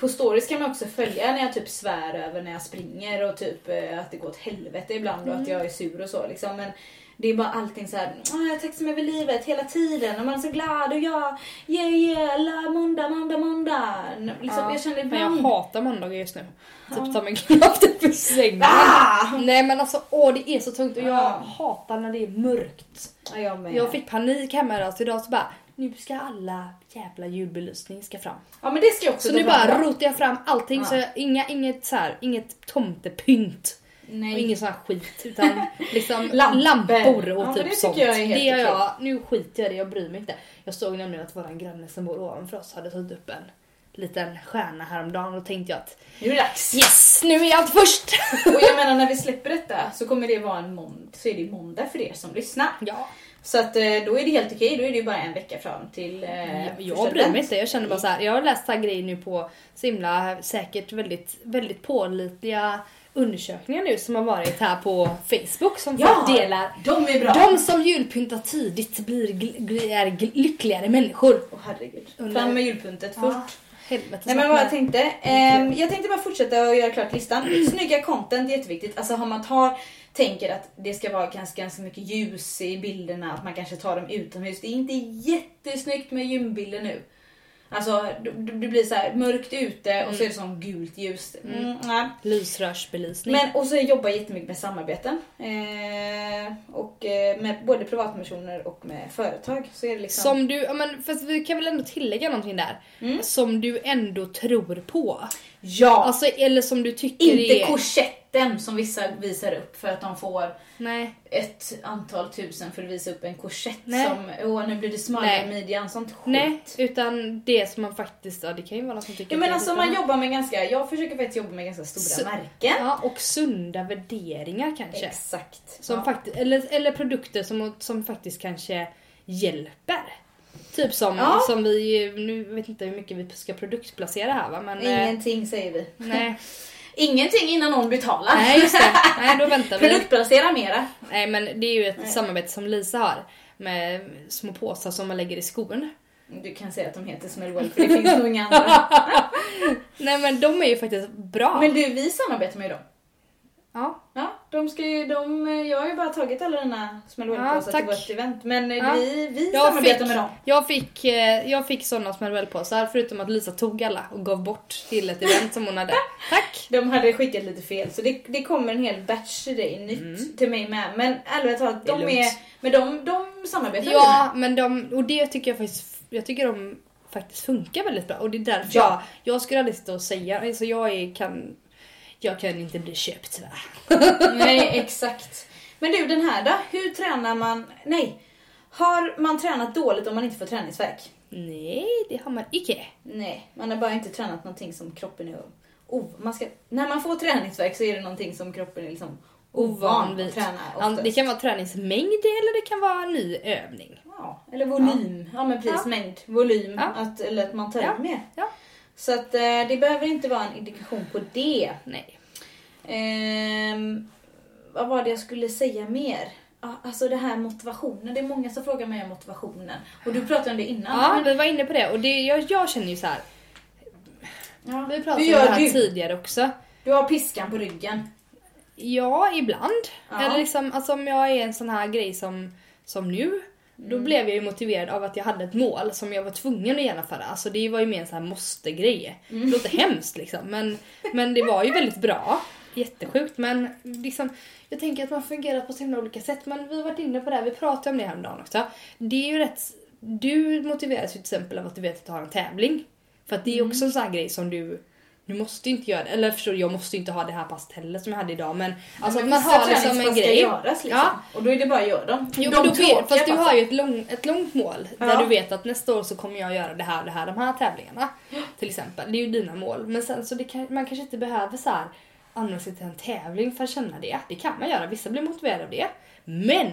på stories kan man också följa när jag typ svär över när jag springer och typ eh, att det går åt helvete ibland och Mm. att jag är sur och så liksom. Men det är bara allting så här, "Åh, jag är tacksam över livet hela tiden och man är så glad och jag, yeah yeah, la, måndag, måndag, måndag. Liksom, Ja, jag känner men ibland... jag hatar måndagar just nu. Typ ta mig knappt upp ur sängen. Ah! Nej men alltså åh det är så tungt och jag Ah. hatar när det är mörkt. Ja, jag med. Jag fick panik hemma idag så idag så bara nu ska alla jävla julbelysning ska fram. Ja men det ska jag också Så nu bara rotar jag fram allting Ja. så jag, inga, inget så här, inget tomtepynt. Och Nej. ingen sån här skit utan liksom Lampor. och Ja, typ det sånt. jag är det jag, nu skiter jag i det, jag bryr mig inte. Jag såg nämligen att våran granne som bor ovanför oss hade tagit upp en liten stjärna häromdagen och då tänkte jag att Nu är det dags. yes, nu är jag först! Och jag menar när vi släpper detta så kommer det vara en måndag, så är det måndag för er som lyssnar. Ja, Så att eh, då är det helt okej, då är det ju bara en vecka fram till eh, jag första bryr mig inte. Jag känner bara så här. jag har läst här grejer nu på så himla säkert väldigt, väldigt pålitliga undersökningar nu som har varit här på Facebook som Ja, delar. de är bra! De som julpyntar tidigt blir gl- är gl- lyckligare människor. Åh herregud. Under- Fram med julpyntet Ja, först. Helvete Nej men vad jag tänkte. ehm, jag tänkte bara fortsätta och göra klart listan. Snygga content, jätteviktigt. Alltså har man tar, tänker att det ska vara ganska, ganska mycket ljus i bilderna, att man kanske tar dem utomhus. Det är inte jättesnyggt med gymbilder nu. Alltså det blir så här mörkt ute och så är det sån gult ljus. Mm, nej. Lysrörsbelysning. Men, och så jobbar jag jättemycket med samarbeten. Eh, och eh, med både privatpersoner och med företag. Så är det liksom... Som du, ja men fast vi kan väl ändå tillägga någonting där. Mm. Som du ändå tror på. Ja! Alltså eller som du tycker inte är... korsetten som vissa visar upp för att de får Nej. ett antal tusen för att visa upp en korsett Nej. som åh nu blir det smalare Nej. midjan, sånt skit. Nej, utan det som man faktiskt, ja det kan ju vara någon som tycker Ja, men alltså man jobbar med ganska, jag försöker faktiskt jobba med ganska stora Så- märken. Ja, och sunda värderingar kanske. Exakt. Som ja. faktiskt, eller, eller produkter som, som faktiskt kanske hjälper. Typ som, Ja. som vi, nu vet inte hur mycket vi ska produktplacera här va men... eh, Ingenting säger vi. Nej, Ingenting innan någon betalar. nej just det. Nej då väntar vi. Produktplacera mera. Nej men det är ju ett Nej. samarbete som Lisa har. Med små påsar som man lägger i skon. Du kan säga att de heter Smellwell för det finns nog inga andra. Nej men de är ju faktiskt bra. Men du, vi samarbetar med dem. Ja. Ja, de ska ju, de, jag har ju bara tagit alla dina Smellwell-påsar Ja, till vårt event. Men eh, Ja. vi, vi Jag samarbetar fick, med dem. jag fick, eh, jag fick sådana smellwellpåsar förutom att Lisa tog alla och gav bort till ett event som hon hade. Tack! De hade skickat lite fel så det, det kommer en hel batch till dig nytt till mig med. Men ärligt talat, Mm. Är de är, lugnt. men de, de samarbetar Ja men de, och det tycker jag faktiskt, jag tycker de faktiskt funkar väldigt bra och det är därför Ja. jag, jag skulle aldrig sitta och säga, alltså jag är, kan, jag kan inte bli köpt med. Nej, exakt. Men du, den här då? Hur tränar man? Nej. Har man tränat dåligt om man inte får träningsvärk? Nej det har man icke. Nej, man har bara inte tränat någonting som kroppen är... Oh, man ska, när man får träningsvärk så är det någonting som kroppen är liksom ovan vid. träna. Ja. Det kan vara träningsmängd eller det kan vara ny övning. Ja, eller volym. Ja, men precis. Ja. Mängd, volym. Ja. Att, eller att man tar Ja. mer. Ja. Så att eh, det behöver inte vara en indikation på det. Nej. Ehm, vad var det jag skulle säga mer? Alltså det här motivationen. Det är många som frågar mig om motivationen. Och du pratade om det innan. Ja, men- vi var inne på det och det, jag, jag känner ju så här. ja. Vi pratade om det här du? tidigare också. Du har piskan på ryggen. Ja, ibland. Ja. Eller liksom, alltså om jag är en sån här grej som, som nu. Då blev jag ju motiverad av att jag hade ett mål som jag var tvungen att genomföra. Alltså det var ju mer en sån här måste-grej. Det låter hemskt liksom. Men, men det var ju väldigt bra. Jättesjukt men liksom, jag tänker att man fungerar på så himla olika sätt. Men vi har varit inne på det här, vi pratade om det häromdagen också. Det är ju rätt, du motiveras ju till exempel av att du vet att du har en tävling. För att det är också en sån här grej som du du måste inte göra det. Eller förstår du, jag måste inte ha det här passet heller som jag hade idag. Men alltså Men man har liksom en grej. göras liksom. Ja. Och då är det bara att göra dem. Jo, De men då vet, fast du har ju ett, lång, ett långt mål där Ja. du vet att nästa år så kommer jag göra det här och det här, de här tävlingarna. Till exempel. Det är ju dina mål. Men sen så kan, man kanske inte behöver så här anmäla sig till en tävling för att känna det. Det kan man göra, vissa blir motiverade av det. Men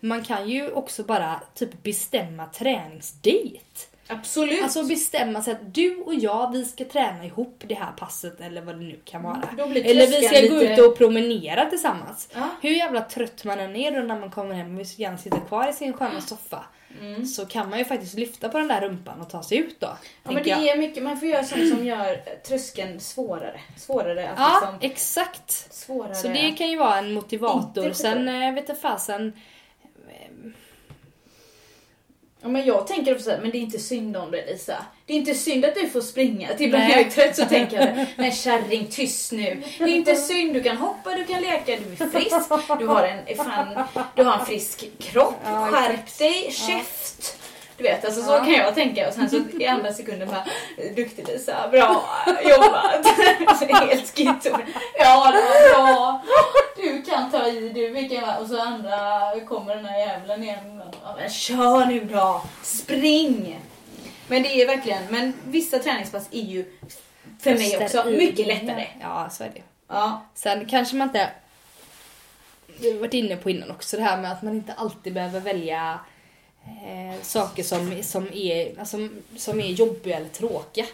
man kan ju också bara typ bestämma träningsdate. Absolut. Alltså bestämma sig att du och jag, vi ska träna ihop det här passet eller vad det nu kan vara. Blir Eller vi ska tröskeln gå lite- ut och promenera tillsammans. Ja. Hur jävla trött man än är då när man kommer hem och vill så gärna sitta kvar i sin sköna soffa. Mm. Så kan man ju faktiskt lyfta på den där rumpan och ta sig ut då. Ja, men det jag. är mycket, man får göra sånt som gör tröskeln svårare. Svårare att Ja, liksom... exakt. Svårare Så det kan ju vara en motivator. Sen eh, vet jag fasen. Ja, men jag tänker också men det är inte synd om dig Lisa. Det är inte synd att du får springa. Till ibland jag är trött så tänker jag, men kärring tyst nu. Det är inte synd, du kan hoppa, du kan leka, du är frisk. Du har en, fan, du har en frisk kropp. Ja, Skärp dig, käft. Du vet, alltså så Ja. kan jag tänka och sen så i andra sekunden bara, duktig Lisa, bra jobbat. Helt skitto. Ja, det var bra. Du kan ta i, du vilken Och så andra kommer den här jävlen igen. Ja, men kör nu då, spring. Men det är verkligen, men vissa träningspass är ju för mig också mycket lättare. Ja, så är det. Ja, Sen kanske man inte... Vi har varit inne på innan också det här med att man inte alltid behöver välja eh, saker som, som, är, alltså, som är jobbiga eller tråkiga.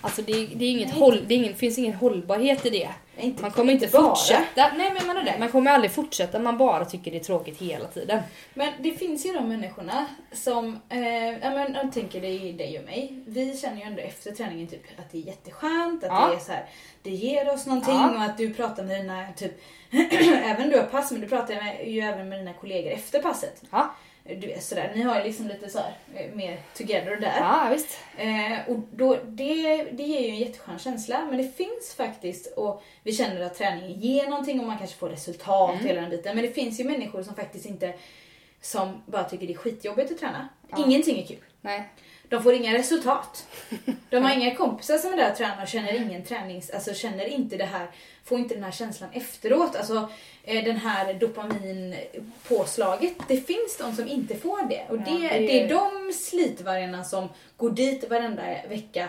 Alltså det, det, är inget håll, det är ingen, finns ingen hållbarhet i det. Inte, Man kommer inte bara. fortsätta. Nej men menar det. Man kommer aldrig fortsätta man bara tycker det är tråkigt hela tiden. Men det finns ju de människorna som, eh, ja men jag tänker det är dig och mig. Vi känner ju ändå efter träningen typ att det är jätteskönt, att Ja. det är så här, det ger oss någonting Ja. och att du pratar med dina, typ, även du har pass men du pratar med, ju även med dina kollegor efter passet. Ja, Du vet sådär, ni har ju liksom lite så här, eh, mer together där. ja visst. Eh, och då, det, det ger ju en jätteskön känsla, men det finns faktiskt, och vi känner att träningen ger någonting och man kanske får resultat Mm. hela den biten, men det finns ju människor som faktiskt inte, som bara tycker det är skitjobbigt att träna. Ja. Ingenting är kul. Nej. De får inga resultat. De har inga kompisar som är där och tränar och känner ingen tränings, alltså känner inte det här, får inte den här känslan efteråt. Alltså eh, den här dopaminpåslaget. Det finns de som inte får det. Och Ja, det, det är- det är de slitvargarna som går dit varenda vecka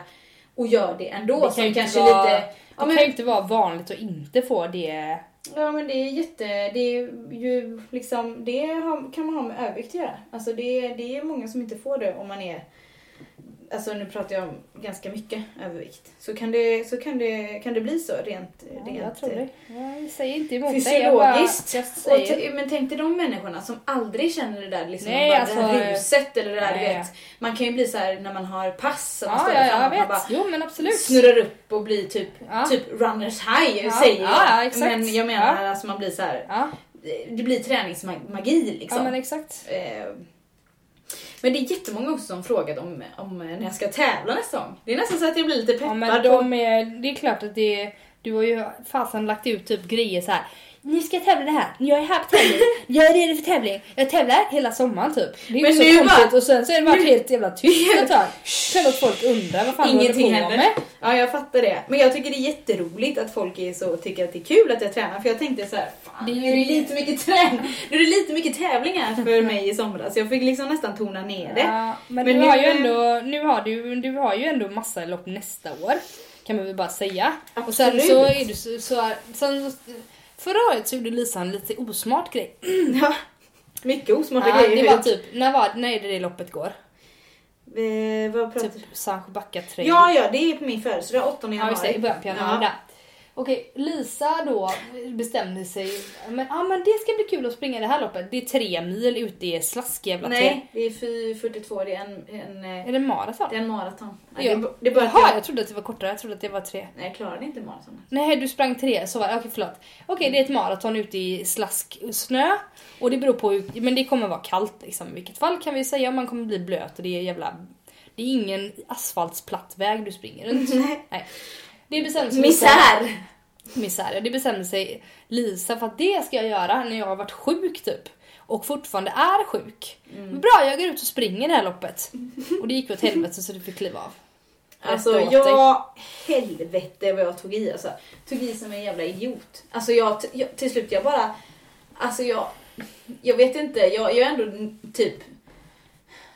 och gör det ändå. Det kan som kanske vara- lite... Det Ja kan men, ju inte vara vanligt att inte få det. ja men det är jätte... Det är ju liksom... Det kan man ha med övervikt att göra. Alltså det, det är många som inte får det om man är... Alltså nu pratar jag om ganska mycket övervikt. Så kan det, så kan det, kan det bli så rent... Ja, rent jag tror det. Jag säger inte emot dig. jag Fysiologiskt. bara- jag säger- men tänk dig de människorna som aldrig känner det där, liksom, Nej, bara alltså, det här ruset eller det där, du vet. Man kan ju bli så här när man har pass, att man Ja, står ja, jag att man vet. bara Jo men absolut. snurrar upp och blir typ, Ja. typ runners high, Ja, säger jag. ja. Men jag menar alltså man blir så här, det blir träningsmagi liksom. ja men exakt. Eh, Men det är jättemånga också som frågat om, om när jag ska tävla nästa gång. Det är nästan så att jag blir lite peppad Ja, men de är, det är klart att det du har ju fasen lagt ut typ grejer så här. Ni ska tävla det här, jag är här på tävling, jag är redo för tävling. Jag tävlar hela sommaren typ. Det är Men ju så konstigt bara- och sen så är det nu- helt jävla tyst ett tag. Klart att folk undrar vad fan Ingenting du håller på händer. med. Ja, jag fattar det. Men jag tycker det är jätteroligt att folk är så, tycker att det är kul att jag tränar. För jag tänkte så här, fan, Det är ju- lite mycket träning. Nu är det lite mycket tävlingar för mig i somras. Jag fick liksom nästan tona ner det. Ja, men, Men du nu- har ju ändå, nu har du, du har ju ändå massa lopp nästa år. Kan man väl bara säga. Och sen Absolut. så är du så, så sen, Förra året så gjorde Lisa en lite osmart grej. Ja, mycket osmarta Ja, grejer. det var typ, när, var, när är det det loppet går? Eh, vad pratar Typ Sancho Backa trail. Ja, ja, det är på min födelsedag, 8 Ja januari. just det, i början på januari Ja. Okej, Lisa då bestämde sig, men, ja, men det ska bli kul att springa det här loppet. Det är tre mil ute i slaskjävla terräng. Nej, det är fy- 42, det är en, en, eh, Är det maraton? det är en maraton. Nej, Ja. det, det bara Jaha, jag, jag trodde att det var kortare, jag trodde att det var tre. nej, jag klarade inte maraton. Nej, du sprang tre, så var. Okej, förlåt. Okej, det är ett maraton ute i slasksnö. Och det beror på hur, men det kommer vara kallt liksom. I vilket fall kan vi säga man kommer bli blöt och det är jävla... Det är ingen asfaltsplatt väg du springer runt. Nej. Det bestämde sig Misär! misär. Det bestämde sig Lisa för att det ska jag göra när jag har varit sjuk typ. Och fortfarande är sjuk. Mm. Bra, jag går ut och springer det här loppet. Och det gick åt helvete så du fick kliva av. Alltså jag, helvete vad jag tog i alltså. Tog i som en jävla idiot. Alltså jag, jag till slut jag bara, alltså jag, jag vet inte, jag, jag är ändå typ,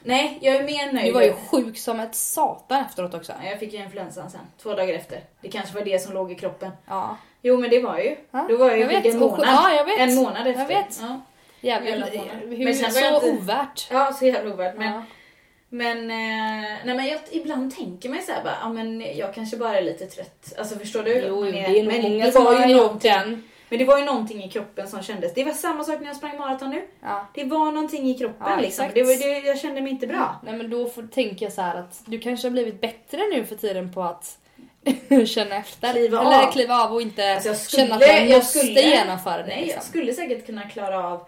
nej jag är mer nöjd. Du var ju sjuk som ett satan efteråt också. Ja, Jag fick ju influensan sen, två dagar efter. Det kanske var det som låg i kroppen. Ja. Jo men det var ju. Ja, Då var jag ju jag vet. en månad. ja, jag vet. En månad efter. Jag vet. Ja, Jävlar, Jävla månad. hur, Men sen så inte- ovärt. ja så jävla ovärt. Men Ja. Men, eh, nej men jag, ibland tänker man ju såhär bara, ja men jag kanske bara är lite trött. Alltså förstår du? Jo, Man det är nog men många det som var har ju gjort den. Men det var ju någonting i kroppen som kändes. Det var samma sak när jag sprang maraton nu. Ja. Det var någonting i kroppen Ja, liksom. Det var, det, jag kände mig inte bra. Nej men då får, tänker jag så här att du kanske har blivit bättre nu för tiden på att känna efter. Kliva Eller av. kliva av och inte Alltså skulle, känna att man jag måste skulle, genomföra det. Nej, liksom. jag skulle säkert kunna klara av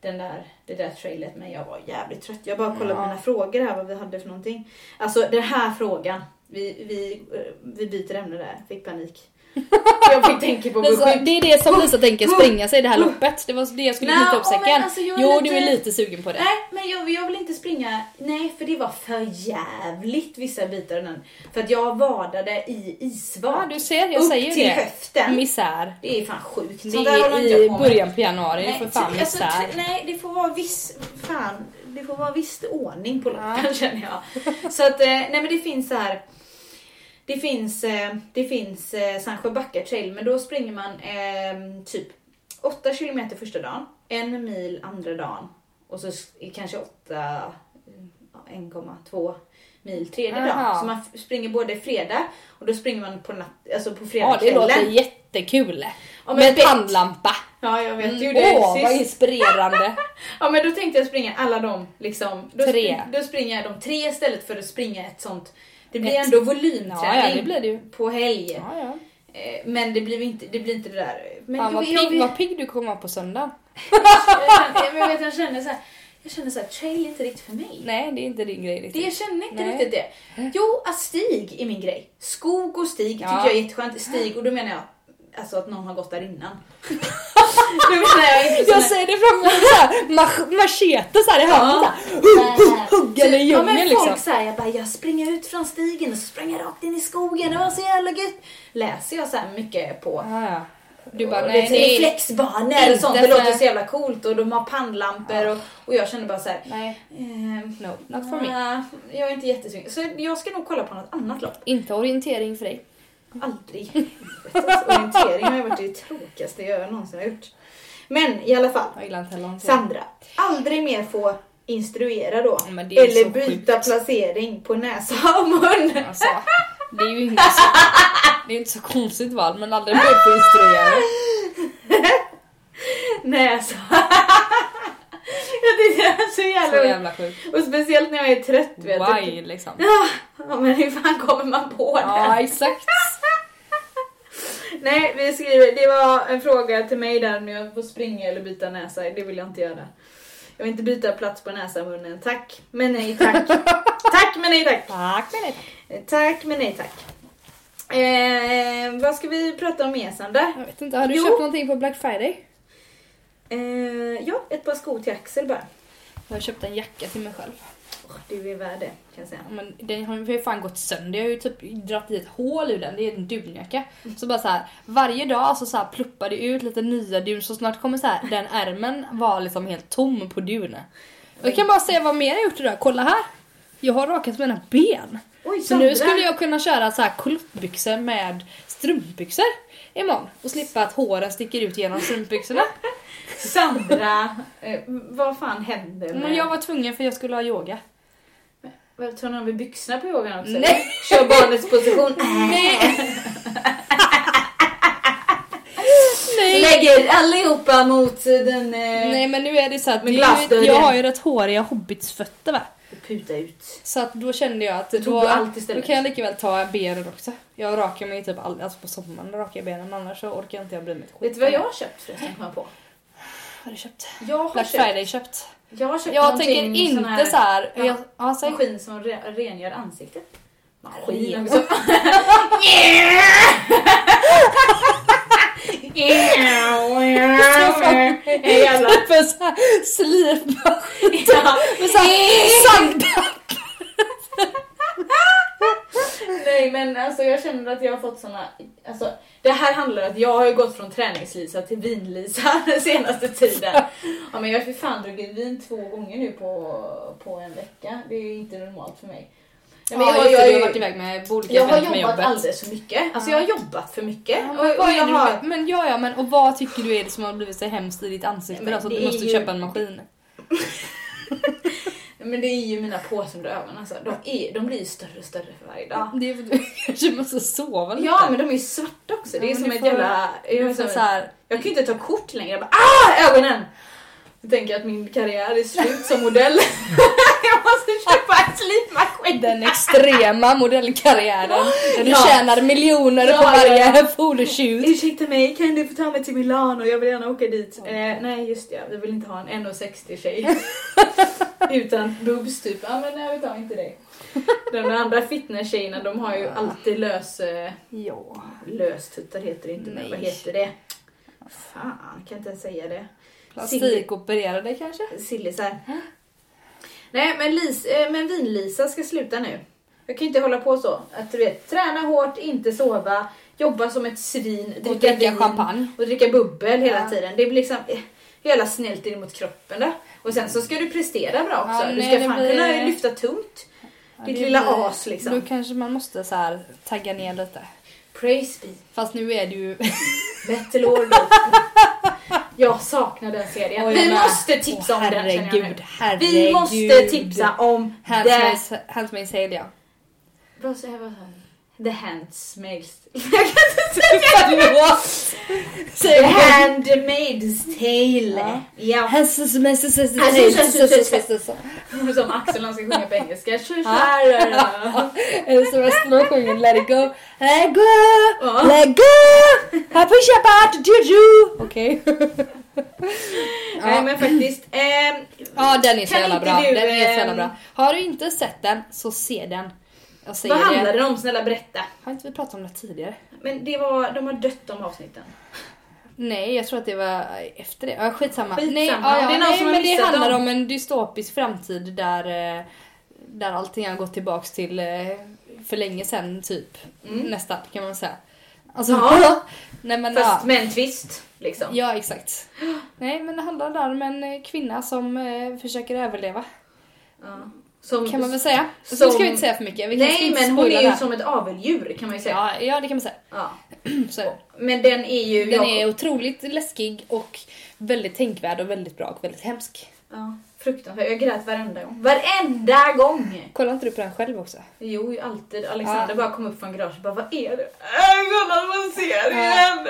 den där, det där trailet men jag var jävligt trött. Jag bara kollade Ja. mina frågor här vad vi hade för någonting. Alltså den här frågan, vi, vi, eh, vi byter ämne där, fick panik. jag fick tänka på beskydd. det är det som Lisa tänker springa sig i det här loppet. Det var det jag skulle Nej, knyta upp säcken. alltså jo, lite- du är lite sugen på det. Nej, men jag, jag vill inte springa. Nej, för det var för jävligt vissa bitar den. För att jag vadade i isvak. Ja, du ser, jag upp säger till det. höften. Misär. Det är fan sjukt. Det är i början på januari, är för fan alltså, misär. nej, det får vara viss, fan, det får vara viss ordning på loppen Ja. känner jag. Så att, eh, nej men det finns så här. Det finns, eh, det finns eh, Sandsjöbacka trail, men då springer man eh, typ 8 kilometer första dagen, en mil andra dagen och så kanske 8, eh, 1,2 mil tredje Aha. dagen. Så man springer både fredag och då springer man på, natt, alltså på Ja, det fredagskvällen. låter jättekul. Ja, Med tandlampa. Ja, jag vet. Mm, det Åh, vad inspirerande. Ja men då tänkte jag springa alla de liksom. Då, Tre. Spring, då springer jag de tre istället för att springa ett sånt. Det blir ändå volymträning Ja, ja, det blir det ju. på helg. Ja. Eh, Men det blir inte det, blir inte det där. Men Fan vad pigg, vad pigg du kommer vara på söndag. jag, jag, vet, jag känner så här. Jag känner så här, trail är inte riktigt för mig. Nej, det är inte din grej Det, riktigt. jag känner inte Nej. riktigt det. Jo, att stig är min grej. Skog och stig tycker jag är jätteskönt. Stig, och då menar jag alltså att någon har gått där innan. då menar jag inte Jag ser det framför mig såhär, mach- machete såhär i handen Ja. såhär. Hugga i ja, men djungeln folk liksom. säger jag bara, jag springer ut från stigen och så springer jag rakt in i skogen, det var så jävla gött. Läser jag så här mycket på Ja, ja. Du bara, nej, det är reflexbanor och sånt, det låter så jävla coolt och de har pannlampor och, och jag känner bara så här. Nej, ehm, no, not for me. jag är inte jättesugen. Så jag ska nog kolla på något annat lopp. Inte orientering för dig. Aldrig. Orientering har ju varit det tråkigaste jag någonsin har gjort. Men i alla fall. Sandra, aldrig mer få instruera då. Eller byta sjukt. placering på näsa och mun. Alltså, det är ju inte så, det är inte så konstigt val, men aldrig mer få instruera. Näsa. det är så Så jävla jävla sjukt. Och speciellt när jag är trött vet du. Why liksom. Ja men hur fan kommer man på det? Ja, exakt. Nej, vi skriver, det var en fråga till mig där om jag får springa eller byta näsa. Det vill jag inte göra. Jag vill inte byta plats på näsa och munnen. Tack, men nej tack. tack, men nej tack. Tack men nej tack. Tack, men nej tack. Eh, vad ska vi prata om mer Sandra? Jag vet inte, har du Jo. köpt någonting på Black Friday? Eh, ja, ett par skor till Axel bara. Jag har köpt en jacka till mig själv. Åh, du är värd det, kan jag säga. Men den har ju fan gått sönder. Jag har ju typ dragit i ett hål ur den. Det är en dunjacka. Så bara så här, varje dag så, så här pluppar det ut lite nya dun så snart kommer så här, den ärmen vara liksom helt tom på dun. Jag kan bara säga vad mer jag gjort idag. Kolla här. Jag har rakat mina ben. Oj, Så nu skulle jag kunna köra så här kolottbyxor med strumpbyxor imorgon och slippa att håren sticker ut genom strumpbyxorna. Sandra, eh, vad fan händer med... Men jag var tvungen för jag skulle ha yoga. Vad, Tar någon med byxorna på yogan också? Nej. Kör barnets position. Nej. Nej. Lägger allihopa mot den... Eh, Nej men nu är det så att Med det är ju, glasdörren. jag har ju rätt håriga hobbitsfötter va. Puta ut. Så att då kände jag att då, då istället. kan jag lika väl ta benen också. Jag rakar mig typ all, alltså på sommaren rakar jag benen annars så orkar jag inte jag bry mig. Vet du vad jag har köpt förresten? Kom jag på. har du köpt? Jag har Black köpt, Friday köpt. jag har köpt Jag tänker inte sån här så här. ja, jag, ja, maskin som re, rengör ansiktet. Maskin Ren. också. Så här slipmaskin Ja. med så här. Nej men alltså jag känner att jag har fått såna, alltså det här handlar om att jag har ju gått från träningslisa till vinlisa den senaste tiden. Ja men jag har för fan druckit vin två gånger nu på, på en vecka. Det är inte normalt för mig. Nej, men Ja, jag, det, jag, har jag, varit iväg med olika jag har med jobbat jobbet. alldeles för mycket. Alltså jag har jobbat för mycket. Ja, och, och jag har... men ja, ja, men och vad tycker du är det som har blivit så hemskt i ditt ansikte Men då, så att du måste ju- köpa en maskin? Men det är ju mina påsunda ögon alltså. De, är, de blir ju större och större för varje dag. Det är för att du kanske måste sova lite. Ja men de är ju svarta också. Det är Ja, som ett får- jävla... Jag, som, så här, jag kan ju inte ta kort längre. Jag bara ah ögonen! Jag tänker att min karriär är slut som modell. jag måste köpa en slipmaskin. den extrema modellkarriären där du Ja. tjänar miljoner Ja, på ja, varje ja. photoshoot. Ursäkta mig, kan du få ta mig till Milano? Jag vill gärna åka dit. Eh, nej just det, vi vill inte ha en 1,60 tjej. Utan boobs typ. Ja men nej vi tar inte det. De andra fitness-tjejerna de har ju alltid lös... Eh, Ja. löstuttar heter det inte men vad heter det? Fan, kan inte ens säga det. Plastikopererade kanske? Sillisar. Nej men, Lis, eh, men Vin-Lisa ska sluta nu. Jag kan inte hålla på så. Att du vet, träna hårt, inte sova, jobba som ett svin, Och dricka dricka champagne. och dricka bubbel hela Ja. tiden. Det blir liksom eh, jävla snällt in mot kroppen då. Och sen så ska du prestera bra också. Ja, du nej, ska det fan blir- kunna lyfta tungt. Ja, Ditt lilla blir- as liksom. Då kanske man måste så här tagga ner lite. Praise be. Fast nu är det ju... Battle Lord. Jag saknar den serien. Oj, Vi med. måste tipsa Åh, om den känner jag nu. herregud. Vi måste tipsa om The... Handmaid's Handmaid's Tale ja. Vad sa jag? The Handmaid's... Jag kan inte säga! The Säg det. Handmaid's Tale. Ja. Som Axel han ska sjunga på engelska. Det så resten sjunger Let it go, let it go, let it go, I push about juju. Okej. Nej men faktiskt. ehm, ja den är så jävla inte bra. du, Den är så jävla ehm, bra. Har du inte sett den så se den. Jag säger vad handlar det. om? Snälla berätta. Har inte vi pratat om det tidigare? Men det var, de har dött de avsnitten. Nej, jag tror att det var efter det. Ja, skitsamma. Skitsamma. Nej, ja, ja, Det nej men det handlar dem. om en dystopisk framtid där, eh, där allting har gått tillbaks till eh, för länge sedan typ. Mm. Nästan kan man säga. Alltså, Ja. nej men ja. Fast med en twist. Liksom. Ja, exakt. Nej, men det handlar där om en kvinna som eh, försöker överleva. Ja. Som, Kan man väl säga. Så som- nu ska vi inte säga för mycket. Vi kan Nej men hon är ju som ett aveldjur kan man ju säga. Ja, ja, det kan man säga. Ja. Så. Men den är ju... Den jag- är otroligt läskig och väldigt tänkvärd och väldigt bra och väldigt hemsk. Ja, fruktansvärt. Jag grät varenda gång. Varenda gång! Kollar inte du på den själv också? Jo, alltid. Alexander Ja. bara kom upp från garaget och bara vad är det? Äh, kolla man ser igen!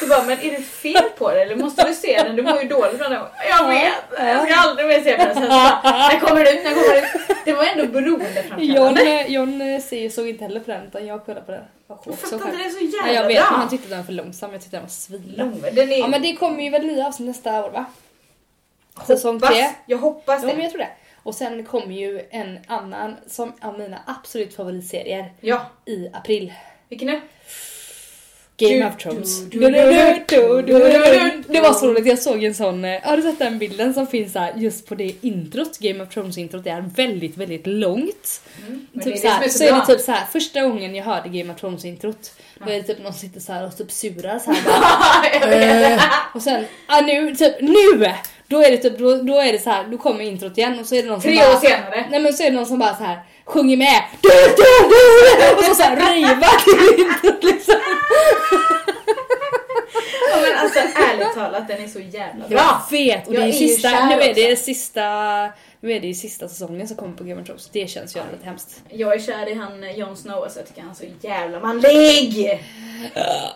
Så bara, men är det fel på det eller måste du se den? Du mår ju dåligt från den. Jag vet! Jag ska aldrig mer se den. Sen så bara, när kommer det ut? När kommer ut? Det var ändå John, beroendeframkallande. eh, John eh, ser- såg inte heller på den utan jag kollade på den. Jag fattar inte, det är så jävla Nej, jag vet, bra. han tyckte den var för långsam. Jag tyckte den var svinbra. Lång, Den är... Ja men det kommer ju väl nya avsnitt nästa år va? Säsong hoppas, tre. Jag hoppas Ja det. men jag tror det. Och sen kommer ju en annan som av mina absolut favoritserier Ja, i april. vilken är Game of Thrones. Det var så roligt, jag såg en sån, eh, har du sett den bilden som finns här just på det introt? Game of Thrones introt det är väldigt, väldigt långt. Mm, Typ det så, här, så, så är det typ så här, första gången jag hörde Game of Thrones introt då är det typ någon sitter så här och typ surar så här bara, eh, Och sen, ah, nu, typ nu! Då är det typ, då, då är det så här, då kommer introt igen och så är det någon som Tre bara, år senare. Nej men så är det någon som bara så här sjunger med du, du, du, och så, så här rejvar till introt liksom. Ja, men alltså ärligt talat, den är så jävla bra. Jag vet och det Jag är, är ju sista, nu är det också. sista, nu är det ju sista säsongen som kommer på Game of Thrones. Det känns ju lite hemskt. Jag är kär i han Jon Snow, alltså jag tycker han är så jävla manlig!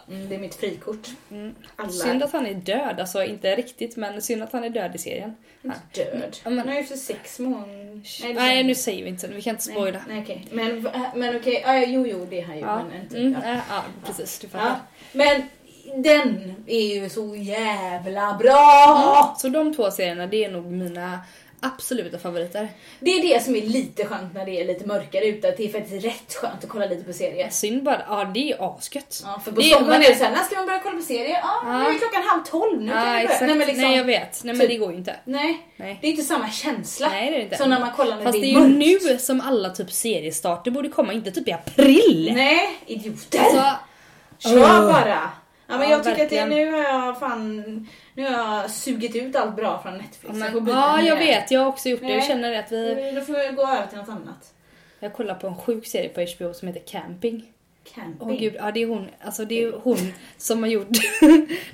Mm, det är mitt frikort. Mm. Alla Synd att han är död, alltså inte riktigt men synd att han är död i serien. är död. Ja, men- Han har ju för sex månader... Nej, nu säger vi inte vi kan inte spoila. Nej, nej okej. Men, men okej, ah, jo jo det är han ju. Ja, Men, inte, mm, ja. äh, ja precis, du fattar. Ja. men den är ju så jävla bra! Så de två serierna, det är nog mina absoluta favoriter. Det är det som är lite skönt när det är lite mörkare ute, att det är faktiskt rätt skönt att kolla lite på serier. Synd bara, ja det är asgött. Ja, för på är- sommaren är det såhär, när ska man börja kolla på serier? Ja, nu är klockan halv tolv, nu kan Ja, vi börja. Nej, men liksom, Nej jag vet, nej men typ- det går ju inte. nej, Nej. det är inte samma känsla Nej det är inte. som när man kollar när Fast det det är, är ju mörkt. nu som alla typ seriestarter borde komma, inte typ i april. Nej, idioter! Alltså, Kör Åh. bara! Ja, men Ja, jag tycker att det, verkligen. nu har jag fan, nu har jag sugit ut allt bra från Netflix. ja, Jag men, byta ja jag vet, jag har också gjort det. Jag Nej. känner att vi... Då får jag gå över till något annat. Jag kollar på en sjuk serie på HBO som heter Camping. Camping. Åh gud, ja det är hon, alltså det är hon som har gjort, det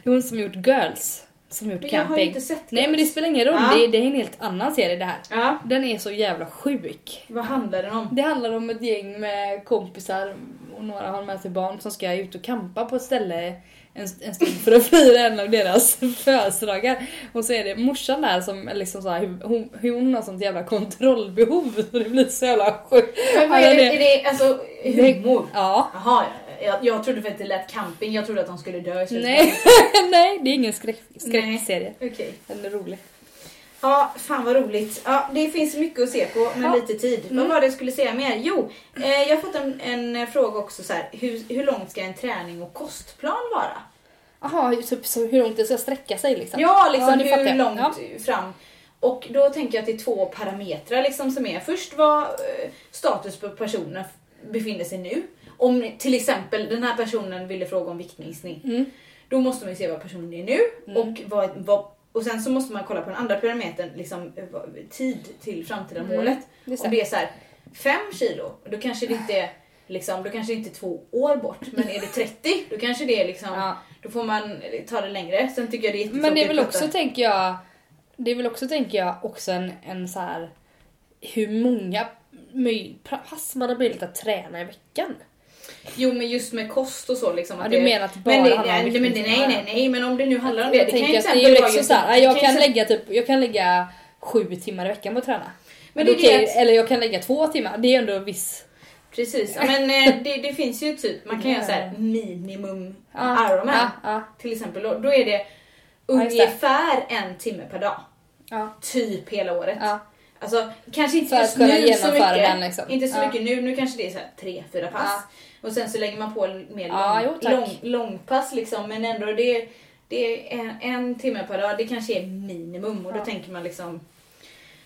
är hon som har gjort Girls. som gjort Men jag har camping. inte sett Nej Girls. men det spelar ingen roll, Ja. det, är, det är en helt annan serie det här. Ja. Den är så jävla sjuk. Vad handlar den om? Det handlar om ett gäng med kompisar och några har med sig barn som ska ut och campa på ett ställe en, en stund för att fira en av deras födelsedagar. Och så är det morsan där som liksom så här, hon, hon har sånt jävla kontrollbehov så det blir så jävla sjukt. Men vad är, det, är det alltså humor? Ja. Jaha, jag, jag trodde för att det lät camping, jag trodde att de skulle dö i slutet. Nej, nej det är ingen skräck, skräckserie. Okej. Den är rolig. Ja, fan vad roligt. Ja, det finns mycket att se på med Ja. lite tid. Vad Mm. var det jag skulle säga mer? Jo, eh, jag har fått en, en fråga också så här. Hur, hur långt ska en träning och kostplan vara? Jaha, typ så hur långt det ska sträcka sig liksom? Ja, liksom fattar hur långt Ja. fram. Och då tänker jag att det är två parametrar liksom som är. Först vad eh, status på personen befinner sig nu. Om till exempel den här personen ville fråga om viktminskning. Mm. Då måste man ju se vad personen är nu Mm. och, vad, vad, och sen så måste man kolla på den andra parametern, liksom tid till framtida Mm. målet. Det. Om det är så här 5 kilo, då kanske det inte är Liksom, då kanske det inte är två år bort, men är det 30 då kanske det är liksom, Ja. Då får man ta det längre. Sen tycker jag det är Men det är väl också, tänker jag, det är väl också, tänker jag, också en, en så här hur många pass man har möjlighet att träna i veckan. Jo men just med kost och så liksom. Ja, att du det- menar att det bara men det, handlar om nej, men, viktminskning? nej, nej, nej, men om det nu handlar om det. jag det kan ju till det är ju exempel vara just- så här, jag kan lägga typ, jag kan lägga sju timmar i veckan på att träna. Men det är att- Eller jag kan lägga två timmar, det är ändå viss... Precis, ja, men eh, det, det finns ju typ, man kan göra så här minimum Ja, Ironman ja, ja, till exempel. Då, då är det ungefär en timme per dag. Typ hela året. Alltså kanske inte just nu så mycket. den, liksom. Inte så mycket nu, nu kanske det är så här tre, fyra pass. Och sen så lägger man på mer lång, jo, lång, långpass liksom. Men ändå det, det är en, en timme per dag, det kanske är minimum. Och då tänker man liksom,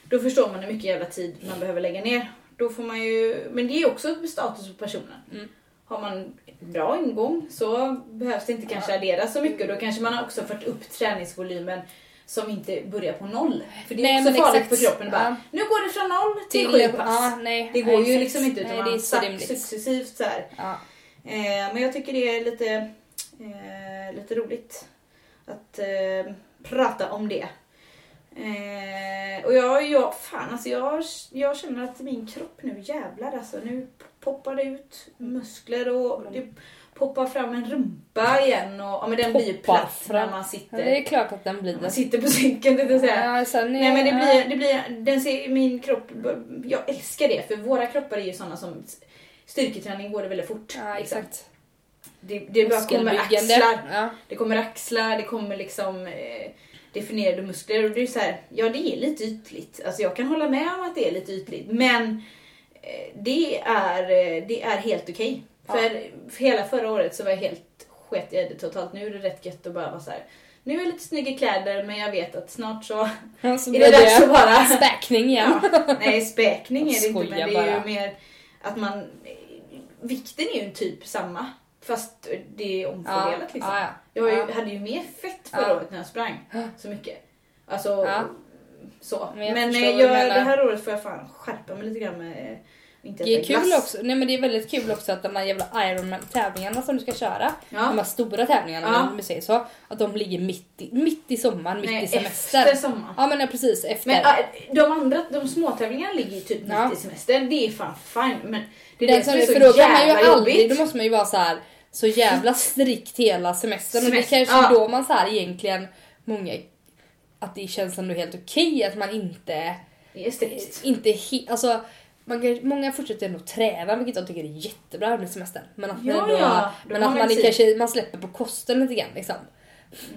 då förstår man hur mycket jävla tid man behöver lägga ner. Då får man ju, men det är också status på personen. Mm. Har man bra ingång så behövs det inte kanske adderas så mycket. Då kanske man har också fått upp träningsvolymen som inte börjar på noll. För det är Nej, också farligt exakt. för kroppen. Bara, Ja. Nu går det från noll till, sju pass. ja, nej, det går nej, ju liksom inte utan Nej, man rimligt. successivt så ja. Eh, men jag tycker det är lite, eh, lite roligt att eh, prata om det. Eh, och jag, jag, fan alltså jag, jag känner att min kropp nu jävlar alltså. Nu poppar det ut muskler och det poppar fram en rumpa igen. Och, ja, men den blir Poppar platt när fram. man Ja, sitter, det är klart att den blir när det. man sitter på cykeln. tänkte jag säga. Ja, sen är, Nej men det ja. blir, det blir, den ser, min kropp, jag älskar det för våra kroppar är ju sådana som styrketräning går det väldigt fort. Ja, liksom. exakt. Det, det bara kommer axlar, Ja. det kommer axlar, det kommer liksom eh, definierade muskler och det är så här, ja det är lite ytligt. Alltså jag kan hålla med om att det är lite ytligt men eh, det är, eh, det är helt okej. Ja. För, hela förra året så var jag helt sket i det totalt. Nu är det rätt gött att bara vara så här. Nu är jag lite snygg i kläder men jag vet att snart så så är det dags att bara späkning igen. Ja, nej, späkning är det inte, men det är ju bara. mer att man... Vikten är ju typ samma, fast det är omfördelat Ja, liksom. ja, ja. Jag ju, hade ju mer fett förra året när jag sprang så mycket. Alltså, så. Men jag Men, eh, jag, menar. det här året får jag fan skärpa mig lite grann med eh, inte Det är kul glass. också, nej men det är väldigt kul också att de här jävla Ironman-tävlingarna som du ska köra, de Ja. här stora tävlingarna Ja. om vi säger så, att de ligger mitt i, mitt i sommaren, mitt Nej, i semester. efter sommaren. Ja men ja, precis, efter. Men de andra, de små tävlingarna ligger ju typ mitt Ja. i semestern. Det är fan fine. Men det är Den det som är så då kan man ju jävla aldrig, jobbigt. då måste man ju vara så här så jävla strikt hela semestern och det Semester, kanske ja. är då man så här egentligen, många, att det känns ändå helt okej att man inte, Det är strikt. inte he, alltså man kan, många fortsätter ändå träna vilket jag tycker är jättebra under semestern. Men att, Ja, man, ändå, ja, då men att man tid. kanske man släpper på kosten lite grann liksom.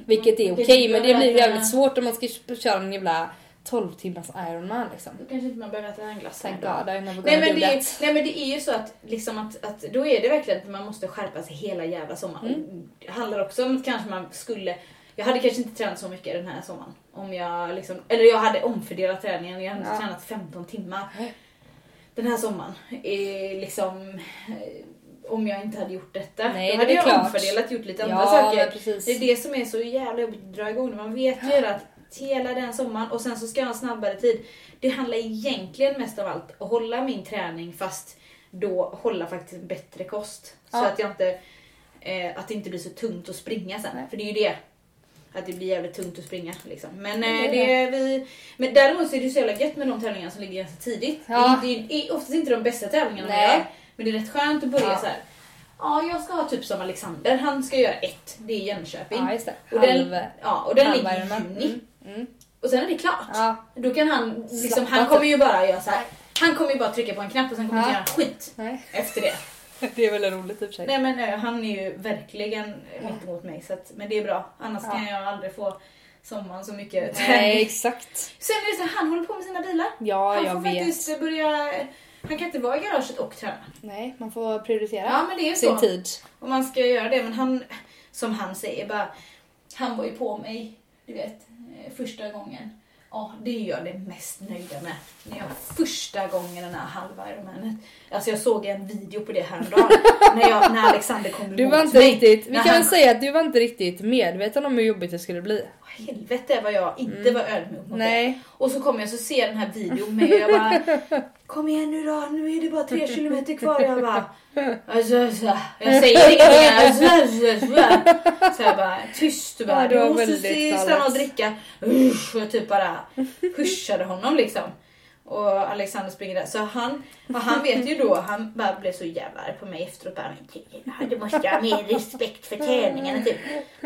Vilket är okej det men det blir att- jävligt svårt om man ska köra en jävla 12 timmars Ironman liksom. Då kanske inte man behöver äta en glass. Thank. God Nej men, det, that. nej men det är ju så att, liksom att, att då är det verkligen att man måste skärpa sig hela jävla sommaren. Mm. Det handlar också om att kanske man skulle jag hade kanske inte tränat så mycket den här sommaren. Om jag liksom, eller jag hade omfördelat träningen. Jag hade inte Ja. tränat 15 timmar Nej. Den här sommaren. Eh, liksom, eh, om jag inte hade gjort detta. Nej, då hade jag klart. omfördelat gjort lite andra Ja saker. precis. Det är det som är så jävla jobbigt att dra igång. Man vet ju att hela den sommaren och sen så ska jag ha en snabbare tid. Det handlar egentligen mest av allt att hålla min träning fast då hålla faktiskt bättre kost. Så Ja. att jag inte, eh, att det inte blir så tungt att springa sen. Nej. För det är ju det. Att det blir jävligt tungt att springa. Liksom. Men, eh, det vi, men däremot så är det så jävla gött med de tävlingarna som ligger ganska tidigt. Ja. Det, är, det är oftast inte de bästa tävlingarna man Nej. gör. Men det är rätt skönt att börja Ja. så här. Ja, jag ska ha typ som Alexander. Han ska göra ett. Det är Jönköping. Ja just det. Och den, ja, och den ligger i juni. Mm. Mm. Och sen är det klart. Ja. Då kan han, liksom, han typ. kommer ju bara göra så här. Han kommer ju bara trycka på en knapp och sen kommer han Ja. inte göra skit Nej. efter det. Det är väldigt roligt i och för sig. Nej men eh, han är ju verkligen mitt emot mig så att, men det är bra. Annars Ja. kan jag aldrig få sommaren så mycket Nej exakt. Sen är det så här, han håller på med sina bilar. Ja han jag får vet. faktiskt börja, han kan inte vara i garaget och träna. Nej man får prioritera Ja men det är sin så. tid. Och man ska göra det men han, som han säger bara, han var ju på mig, du vet, eh, första gången. Ja, det är jag det mest nöjda med. När jag första gången den här halva Ironmanet. Alltså jag såg en video på det häromdagen. när, jag, när Alexander kom Du emot var inte mig. riktigt, vi När kan han- väl säga att du var inte riktigt medveten om hur jobbigt det skulle bli. Helvete vad jag inte var ödmjuk mot det. Nej. Och så kommer jag så ser jag den här videon med och jag bara Kom igen nu då, nu är det bara tre kilometer kvar. Jag bara alltså, alltså, Jag säger ingenting. Alltså, alltså. Så jag bara tyst och bara Ja, det du måste stanna och dricka. Usch, och jag typ bara pushade honom liksom. Och Alexander springer där. Så han, och han vet ju då, han bara blev så jävla arg på mig efteråt. Bara, "Men du måste ha mer respekt för tävlingarna typ.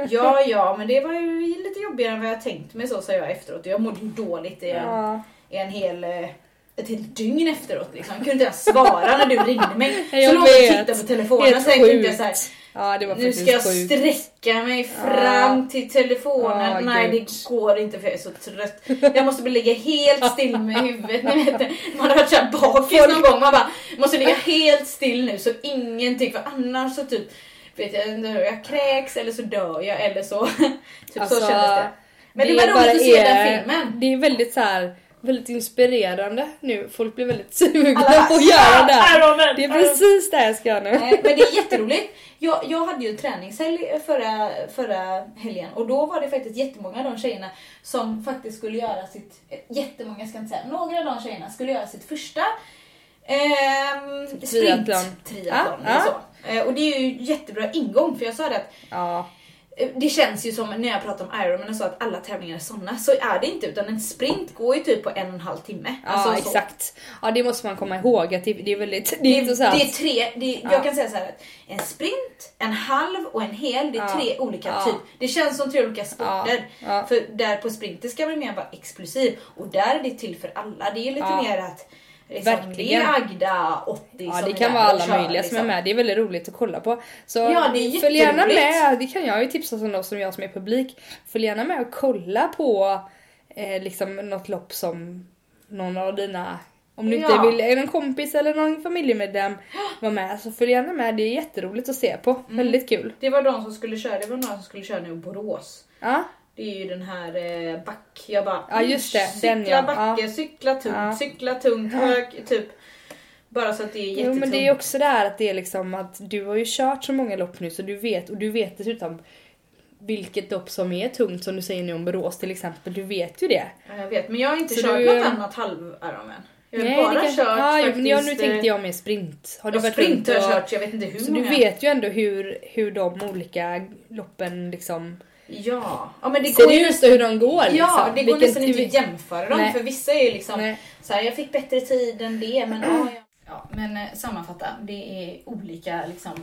Ja, ja, men det var ju lite jobbigare än vad jag tänkt mig så sa jag efteråt. Jag mådde dåligt i en, Ja. i en hel, eh, ett helt dygn efteråt. Liksom. Jag kunde inte ens svara när du ringde mig. Så Jag låg jag och tittade på telefonen. Helt Sen tänkte jag så här. Ja det var nu ska jag sjukt. sträcka mig fram till telefonen. Ja, Nej gud. det går inte för jag är så trött. Jag måste ligga helt still med huvudet. Ni vet, man har varit såhär bakis någon gång. Man bara måste ligga helt still nu så ingenting. För annars så typ vet jag inte, jag kräks eller så dör jag eller så. typ Alltså, så kändes det. Men det, är var roligt att se är- den filmen. Det är väldigt så här, väldigt inspirerande nu. Folk blir väldigt sugna Alla på att göra det. "Ja, Ironman, Det är Ironman." precis det jag ska göra nu. Nej, men det är jätteroligt. Jag, jag hade ju träningshelg förra, förra helgen och då var det faktiskt jättemånga av de tjejerna som faktiskt skulle göra sitt, jättemånga ska jag inte säga, några av de tjejerna skulle göra sitt första ehm, sprint Triathlon. triathlon ja. så. Eh, Och det är ju jättebra ingång för jag sa det att Ja. Det känns ju som när jag pratar om Ironman och så att alla tävlingar är såna. Så är det inte utan en sprint går ju typ på en och en halv timme. Ja Alltså så. exakt. Ja det måste man komma ihåg att det, det är väldigt, det Det är inte så här. det är tre, det är, Ja. jag kan säga så här att en sprint, en halv och en hel, det är Ja. tre olika Ja. typ. Det känns som tre olika sporter. För där på sprinten ska man mer vara explosiv och där är det till för alla. Det är lite mer att det Verkligen. är Agda 80 Ja det kan vara alla kör, möjliga som är liksom. med, det är väldigt roligt att kolla på. Så Ja, följ gärna med, det kan jag ju tipsa som, då, som jag som är publik. Följ gärna med och kolla på eh, liksom något lopp som någon av dina om du inte Ja. vill, är någon kompis eller någon familjemedlem var med så följ gärna med, det är jätteroligt att se på. Mm. Väldigt kul. Det var de som skulle köra, det var några som skulle köra nu i Borås. Ja, Det är ju den här eh, back, jag bara Ja, just det, cykla den, ja. backe, cykla tungt, Ja. cykla tungt, hög, typ. Bara så att det är jo, jättetungt. men det är också det här att det är liksom att du har ju kört så många lopp nu så du vet och du vet dessutom vilket lopp som är tungt som du säger nu om Borås till exempel. Du vet ju det. Ja, jag vet, men jag har inte Så kört du- något annat halv Ironman. Jag har Nej, bara det kan... kört ah, jo, faktiskt... ja, nu eh, tänkte jag med sprint. Har du ja, varit sprint har jag och- kört, jag vet inte hur Så många. du vet ju ändå hur, hur de olika loppen liksom Ja. ja, men det går ju ser ut och hur de går. Ja, liksom. det går Vilken nästan inte att jämföra dem Nej. för vissa är ju liksom Nej. så här, jag fick bättre tid än det men ja, ja. ja men eh, sammanfatta, det är olika liksom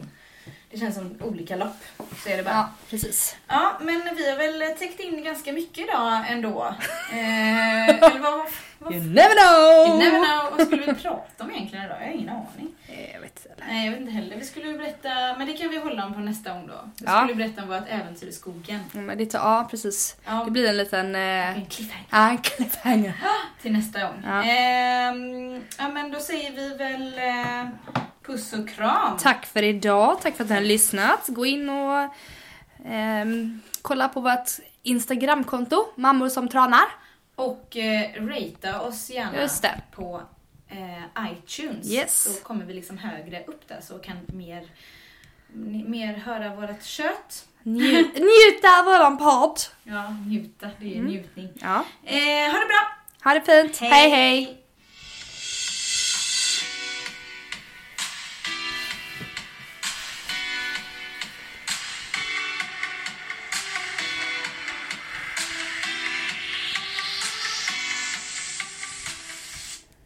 det känns som olika lopp. Så är det bara. Ja, precis. Ja, men vi har väl täckt in ganska mycket idag ändå. Eh, eller vad, vad, You never know! you never know. Vad skulle vi prata om egentligen idag? Jag har ingen aning. Eh, Jag vet inte. Nej, jag vet inte heller. Vi skulle berätta, men det kan vi hålla om på nästa gång då. Vi Ja. skulle berätta om vårt äventyr i skogen. Ja, men det tar, ja precis. Ja. Det blir en liten... Eh, En cliffhanger. ja, en cliffhanger. Till nästa gång. Ja. Ehm, ja, men då säger vi väl eh, puss och kram. Tack för idag, tack för att ni har lyssnat. Gå in och ehm, kolla på vårt Instagramkonto, mammor som tränar. Och eh, ratea oss gärna på eh, iTunes. Yes. Så kommer vi liksom högre upp där så kan mer, mer höra vårt kött. Nju- njuta av våran podd. Ja, njuta. Det är Mm. njutning. Ja. Eh, ha det bra! Ha det fint. hej. hej.